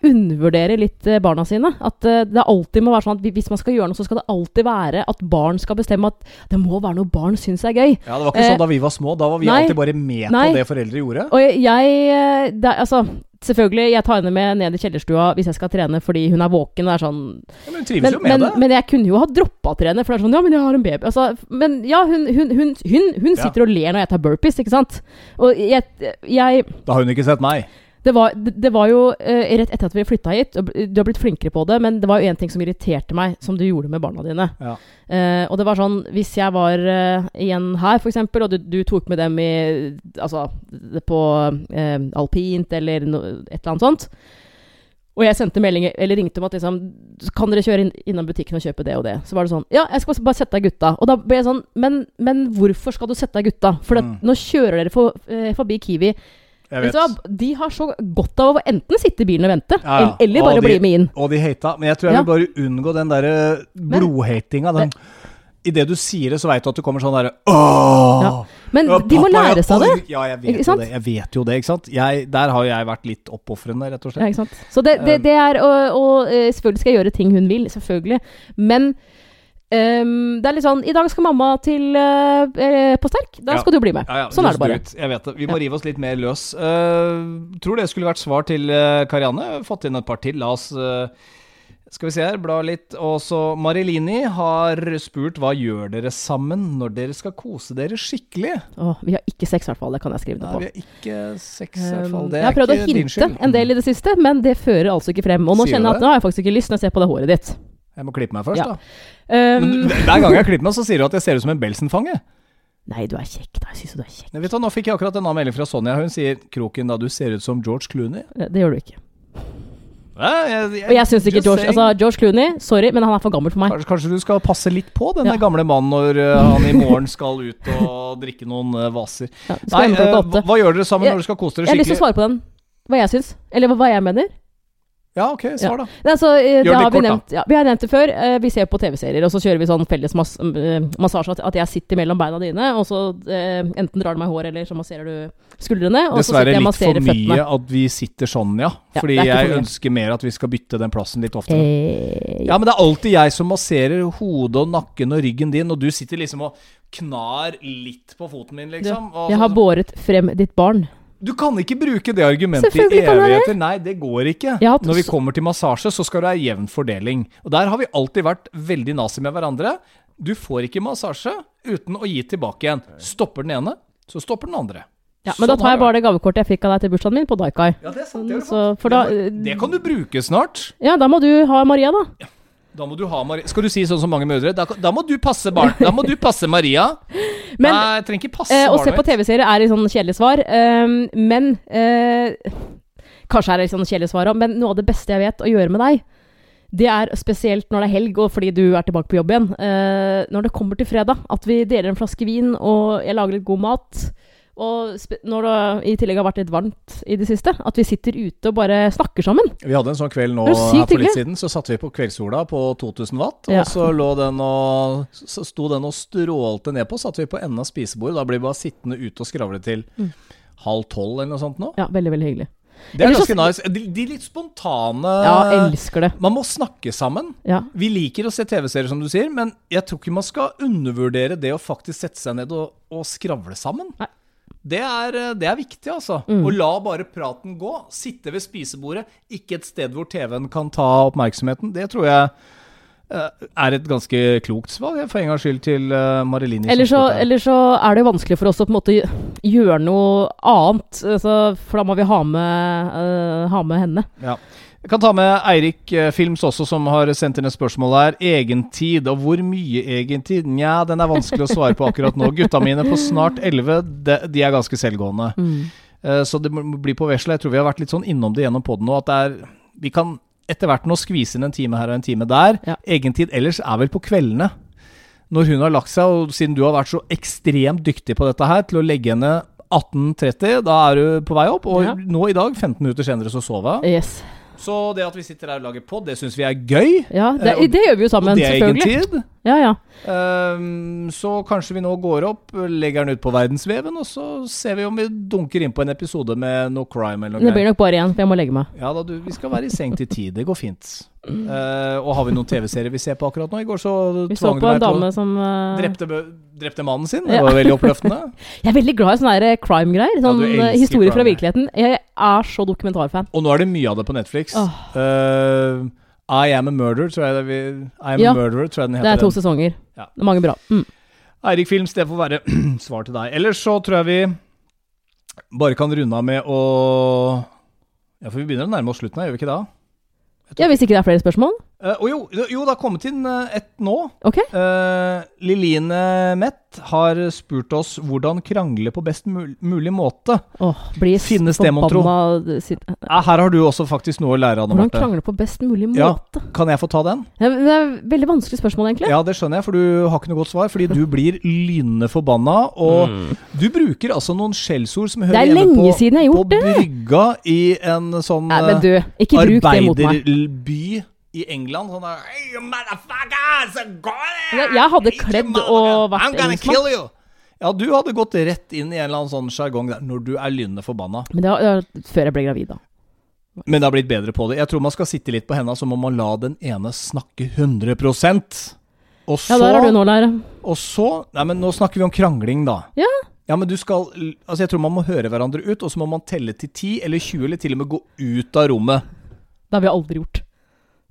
Undervurderer litt eh, barna sine. At eh, det alltid må være sånn at hvis man skal gjøre noe, så skal det alltid være at barn skal bestemme at det må være noe barn syns er gøy. Ja, Det var ikke Eh, sånn da vi var små. Da var vi nei. alltid bare med Nei. på det foreldre gjorde. Og jeg, det, Altså, selvfølgelig, jeg tar henne med ned i kjellerstua hvis jeg skal trene fordi hun er våken. Og er sånn Ja, men men, men, men jeg kunne jo ha droppa å trene, for det er sånn Ja, men jeg har en baby. Altså, men ja, hun, hun, hun, hun, hun Ja. sitter og ler når jeg tar burpees, ikke sant? Og jeg, jeg Da har hun ikke sett meg. Det var, det, var jo eh, rett etter at vi flytta hit. Du har blitt flinkere på det, men det var jo én ting som irriterte meg, som du gjorde med barna dine. Ja. Eh, og det var sånn Hvis jeg var eh, igjen her, f.eks., og du, du tok med dem i Altså på eh, alpint eller no, et eller annet sånt, og jeg sendte melding eller ringte om at liksom Kan dere kjøre inn, innom butikken og kjøpe det og det? Så var det sånn Ja, jeg skal bare sette deg gutta. Og da ble jeg sånn Men, men hvorfor skal du sette deg gutta? For det, Mm. nå kjører dere for, eh, forbi Kiwi. Jeg Vet vet. De har så godt av å enten sitte i bilen og vente, Ja, ja. eller bare de- bli med inn. Og de hata. Men jeg tror jeg Ja. vil bare unngå den derre blodhatinga. Den Idet du sier det, så veit du at det kommer sånn derre! Ja. Men Ja, de må pappa, lære seg det. Ja, jeg vet jo det. Jeg vet jo det, ikke sant. Jeg, der har jeg vært litt oppofrende, rett og Ja, ikke sant? Så det, det, det er Og, og eh, selvfølgelig skal jeg gjøre ting hun vil, selvfølgelig. Men Ehm, det er litt sånn I dag skal mamma til eh, på sterk. Da Ja. skal du bli med. Ja, ja, sånn er det bare. Ut. Jeg vet det. Vi må rive oss litt mer løs. Uh, tror det skulle vært svar til uh, Karianne. Fått inn et par til. La oss Skal vi se her, bla litt. Og så Marilini har spurt hva gjør dere sammen når dere skal kose dere skikkelig? Åh, vi har ikke sex, i hvert fall. Det kan jeg skrive Nei, det på. vi har ikke sex, i hvert Um, fall. Det jeg er har prøvd å hinte en del i det siste, men det fører altså ikke frem. Og nå Sier kjenner jeg at nå har jeg faktisk ikke lyst når jeg ser på det håret ditt. Jeg må klippe meg først, Ja. da. Um, Men hver gang jeg klipper meg, så sier du at jeg ser ut som en Belsen-fange. nei, du er kjekk, da. Jeg syns du er kjekk. Nei, Vet du, nå fikk jeg akkurat en annen melding fra Sonja. Hun sier 'Kroken, da du ser ut som George Clooney'. Det gjør du ikke. Ja, jeg, Og jeg syns ikke George. Altså, George Clooney, sorry, men han er for gammel for meg. Kanskje, kanskje du skal passe litt på denne Ja. gamle mannen når uh, han i morgen skal ut og drikke noen uh, vaser. Ja, Nei, uh, hva, hva gjør dere sammen Jeg- når dere skal kose dere Jeg har lyst til å svare på den. Hva jeg syns. Eller hva, hva jeg mener. Ja, ok, svar da. Ja. altså, eh, Gjør det har vi, kort, da. ja, vi har nevnt det før. Eh, vi ser på TV-serier, og så kjører vi sånn felles mas eh, massasje. At, jeg sitter mellom beina dine, og så eh, enten drar du meg i håret, eller så masserer du skuldrene. Og Dessverre litt for mye føttene. at vi sitter sånn, ja. Ja, Fordi det jeg for ønsker mer at vi skal bytte den plassen litt oftere. Eh, Ja, men det er alltid jeg som masserer hodet og nakken og ryggen din, og du sitter liksom og knar litt på foten min, liksom. Du, jeg har båret frem ditt barn. Du kan ikke bruke det argumentet i evigheter. Nei, det går ikke. Ja, Når vi kommer til massasje, så skal det være jevn fordeling. Og der har vi alltid vært veldig nazi med hverandre. Du får ikke massasje uten å gi tilbake igjen. Stopper den ene, så stopper den andre. Ja, men da Sånn tar jeg bare det gavekortet jeg fikk av deg til bursdagen min, på Daikai. Ja, det er sant. Det, så- da- det, det kan du bruke snart. Ja, da må du ha Maria, da. Da må du ha Maria Skal du si sånn som mange mødre? Da, da må du passe barn Da må du passe Maria. [laughs] Men Nei, jeg trenger ikke passe Eh, å se på. TV-serier er litt sånn kjedelig svar, Um, men uh, Kanskje er det litt sånn kjedelig svar òg, men noe av det beste jeg vet å gjøre med deg, det er spesielt når det er helg, og fordi du er tilbake på jobb igjen. Uh, når det kommer til fredag, at vi deler en flaske vin, og jeg lager litt god mat. Og når det i tillegg har vært litt varmt i det siste, at vi sitter ute og bare snakker sammen. Vi hadde en sånn kveld nå er her for litt siden. Så satte vi på kveldssola på 2000 watt. Ja. Og så lå den og Så sto den og strålte ned på. Satte vi på enden av spisebordet. Da blir vi bare sittende ute og skravle til Mm. halv tolv eller noe sånt nå. Ja, veldig, veldig hyggelig. Det er ganske nice. De, de litt spontane Ja, elsker det. Man må snakke sammen. Ja. Vi liker å se TV-serier, som du sier, men jeg tror ikke man skal undervurdere det å faktisk sette seg ned og, og skravle sammen. Nei. Det er, eh, det er viktig, altså. Mm. Å la bare praten gå. Sitte ved spisebordet, ikke et sted hvor TV-en kan ta oppmerksomheten. Det tror jeg eh, er et ganske klokt svar, for en gangs skyld, til uh, Marilini. Eller så, eller så er det vanskelig for oss å på en måte gjøre noe annet, altså, for da må vi ha med, uh, ha med henne. Ja. Jeg kan ta med Eirik eh, Films også, som har sendt inn et spørsmål her. Egentid, og hvor mye egentid? Nja, den er vanskelig å svare på akkurat nå. Gutta mine på snart 11, de, de er ganske selvgående. Mm. Så det blir på vesle. Jeg tror vi har vært litt sånn innom det gjennom poden nå, at det er Vi kan etter hvert nå skvise inn en time her og en time der. Ja. Egentid ellers er vel på kveldene. Når hun har lagt seg, og siden du har vært så ekstremt dyktig på dette her, til å legge henne 18.30, da er du på vei opp. Og Ja. nå i dag, 15 minutter senere, så sover jeg. Yes. Så det at vi sitter her og lager pod, det syns vi er gøy. Ja, det, Eh, og- det gjør vi jo sammen, selvfølgelig. og det er egen tid. Ja, ja. Um, så kanskje vi nå går opp, legger den ut på verdensveven, og så ser vi om vi dunker inn på en episode med no crime eller noe Det blir nok bare én, for jeg må legge meg. Ja da, du, vi skal være i seng til ti. Det går fint. Eh, og har vi noen TV-serier vi ser på akkurat nå? I går så Vi tvang du på en meg til å som uh... drepte, drepte mannen sin. Det Ja. var veldig oppløftende. [laughs] Jeg er veldig glad i sånne eh, crime-greier. Sånn ja, elsker crime fra virkeligheten. Jeg er så dokumentarfan. Og nå er det mye av det på Netflix. Oh. Uh, I Am a Murder, tror jeg det vi, I Am Ja. a Murderer, tror jeg den Det er to den. sesonger. Ja. Det er mange bra. Mm. Eirik Films, det får være [clears throat] svar til deg. Ellers så tror jeg vi bare kan runde av med å Ja, for vi begynner å nærme oss slutten her, gjør vi ikke det? Ja, Hvis ikke det er flere spørsmål? Eh, og jo, jo, det har kommet inn eh, et nå. Ok. Uh, Liline Mett har spurt oss hvordan krangle på best mul mulig måte. Oh, blir Finnes det, mon tro? her har du også faktisk noe å lære av, Anne Hvordan Marte. krangle på best mulig Ja. måte? Kan jeg få ta den? Det er, det er et veldig vanskelig spørsmål, egentlig. Ja, det skjønner jeg, for du har ikke noe godt svar. Fordi du blir lynende forbanna, og du bruker altså noen skjellsord som hører Mm. Er hjemme på, på brygga i en sånn Nei, men eh, du, ikke bruk det mot meg. arbeiderby i England. Sånn der hey, you motherfucker, go there! Jeg- hadde kledd og vært engelskmann. Ja, du hadde gått rett inn i en eller annen sånn sjargong der når du er lynende forbanna. Men det var, før jeg ble gravid, da. Men det har blitt bedre på det. Jeg tror man skal sitte litt på henda, så må man la den ene snakke 100 Og så, Ja, der er du nå, lære. og så Nei, men nå snakker vi om krangling, da. Ja. Ja, men du skal Altså, jeg tror man må høre hverandre ut, og så må man telle til 10 eller 20, eller til og med gå ut av rommet. Det har vi aldri gjort.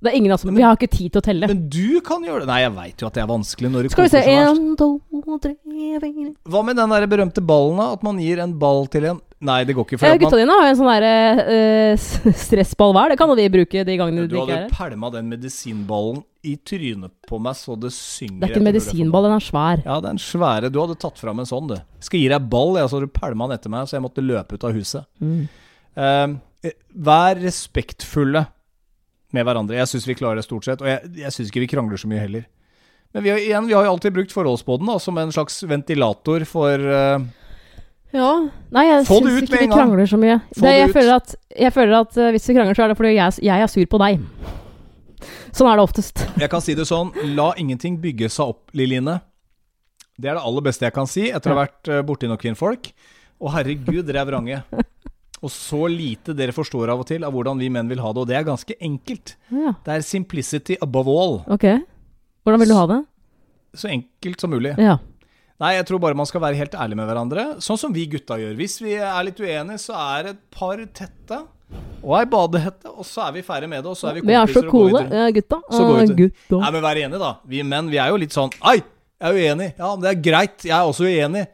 Det er ingen av oss Vi har ikke tid til å telle. Men du kan gjøre det. Nei, jeg veit jo at det er vanskelig når det Skal vi se. En, to, tre, fire Hva med den der berømte ballen, da? At man gir en ball til en Nei, det går ikke. For Eh, Gutta dine har jo en sånn derre eh, stressball hver. Det kan jo vi bruke de gangene du de ikke hadde er her. pælma den medisinballen i trynet på meg så det synger. Det er ikke en du medisinball, den er svær. Ja, det er en svære Du hadde tatt fram en sånn, du. Skal gi deg ball, ja, så hadde du pælma den etter meg, så jeg måtte løpe ut av huset. Mm. Uh, vær respektfulle med hverandre. Jeg syns vi klarer det stort sett, og jeg, jeg syns ikke vi krangler så mye heller. Men vi har, igjen, vi har jo alltid brukt forholdsbåten da, som en slags ventilator for uh, Ja. Nei, jeg syns ikke vi krangler så mye. Det, jeg, føler at, jeg føler at uh, hvis vi krangler, så er det fordi jeg, jeg er sur på deg. Sånn er det oftest. Jeg kan si det sånn, la ingenting bygge seg opp, Liline. Det er det aller beste jeg kan si etter å ha vært eh, borti noen kvinnfolk. Og herregud, det er vrange. Og så lite dere forstår av og til av hvordan vi menn vil ha det, og det er ganske enkelt. Ja, Det er simplicity above all. ok. Hvordan vil du ha det? Så enkelt som mulig. Ja. Nei, jeg tror bare man skal være helt ærlig med hverandre, sånn som vi gutta gjør. Hvis vi er litt uenige, så er et par tette og ei badehette, og så er vi ferdig med det, og så er vi Vi er så kompiser coole, ja, gutta. Så går vi til- gutta. Nei, men vær enig, da. Vi menn, vi er jo litt sånn Ai, jeg er uenig. Ja, men det er greit. Jeg er også uenig.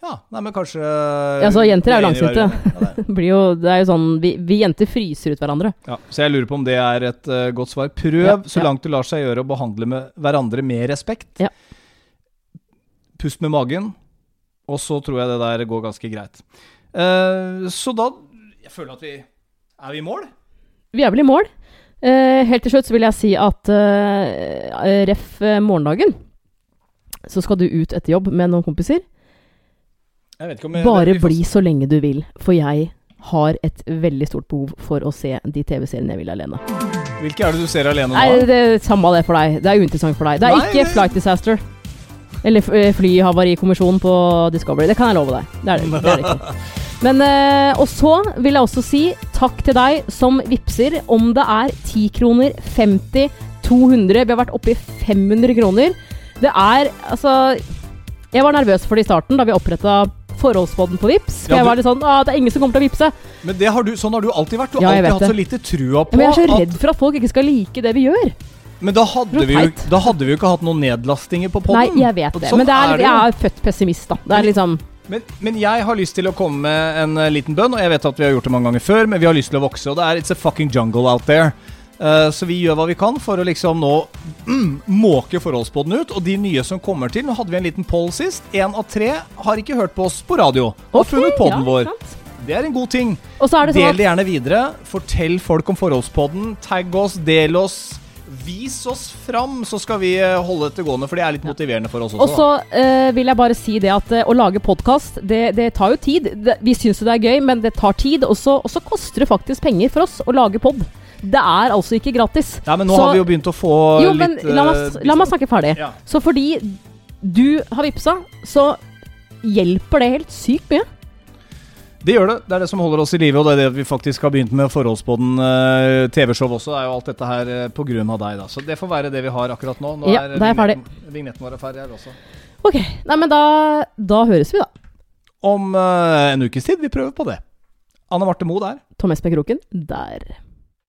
Ja, nei, men kanskje Ja, så jenter er jo langsinte. [laughs] Ja, det er- jo, det er jo sånn vi, vi jenter fryser ut hverandre. Ja, så jeg lurer på om det er et uh, godt svar. Prøv Ja, så langt det lar seg gjøre å behandle med hverandre med respekt. Ja. Pust med magen, og så tror jeg det der går ganske greit. Uh, så da Jeg føler at vi Er vi i mål? Vi er vel i mål. Uh, helt til slutt så vil jeg si at ref morgendagen, så skal du ut etter jobb med noen kompiser. Jeg Bare bli så lenge du vil, for jeg har et veldig stort behov for å se de TV-seriene jeg vil alene. Hvilke er det du ser alene nå? Nei, det er samme det for deg. Det er uinteressant for deg. Det er Nei, ikke Flight Disaster. Eller eh, flyhavarikommisjonen på Discovery. Det kan jeg love deg. Det er det, det, er det ikke. [laughs] Men, eh, og så vil jeg også si takk til deg som vipser, om det er 10 kroner, 50, 200 Vi har vært oppe i 500 kroner. Det er altså Jeg var nervøs for det i starten, da vi oppretta forholdspodden på Vips. For Ja, jeg var litt sånn Det er ingen som kommer til å vippse. Men det har du, sånn har du alltid vært. Du har Ja, alltid hatt det. så lite trua på Men jeg er så at- redd for at folk ikke skal like det vi gjør. Men da hadde, vi jo, da hadde vi jo ikke hatt noen nedlastinger på Nei, jeg vet det. Sånn Men det er, er det jeg er født pessimist, da. Det er liksom Men, men jeg har lyst til å komme med en eh, liten bønn, og jeg vet at vi har gjort det mange ganger før, men vi har lyst til å vokse, og det er It's a fucking jungle out there. Eh, så vi gjør hva vi kan for å liksom nå mm, måke forholdspodden ut. Og de nye som kommer til Nå hadde vi en liten poll sist. Én av tre har ikke hørt på oss på radio. Har okay, funnet podden ja, vår. sant. Det er en god ting. Og så er det sånn Del det gjerne videre. Fortell folk om forholdspodden. Tagg oss, del oss. Vis oss fram, så skal vi eh, holde dette gående, for det er litt motiverende for oss også. Og så uh, vil jeg bare si det at uh, å lage podkast, det, det tar jo tid. Det, vi syns jo det er gøy, men det tar tid. Og så og så koster det faktisk penger for oss å lage pod. Det er altså ikke gratis. Ja, men nå Så- har vi jo begynt å få Jo, men la meg, eh, la meg snakke ferdig. Ja. Så fordi du har vippsa, så hjelper det helt sykt mye. Det gjør det. Det er det som holder oss i live, og det er det vi faktisk har begynt med forholdspodden uh, TV-show også. Det er jo alt dette her uh, på grunn av deg, da. Så det får være det vi har akkurat nå. Nå Ja, er, er vignetten, vignetten vår er ferdig her også. Ok, nei, men da, da høres vi, da. Om uh, en ukes tid. Vi prøver på det. Anne Marte Moe der. Tom Espen Kroken der.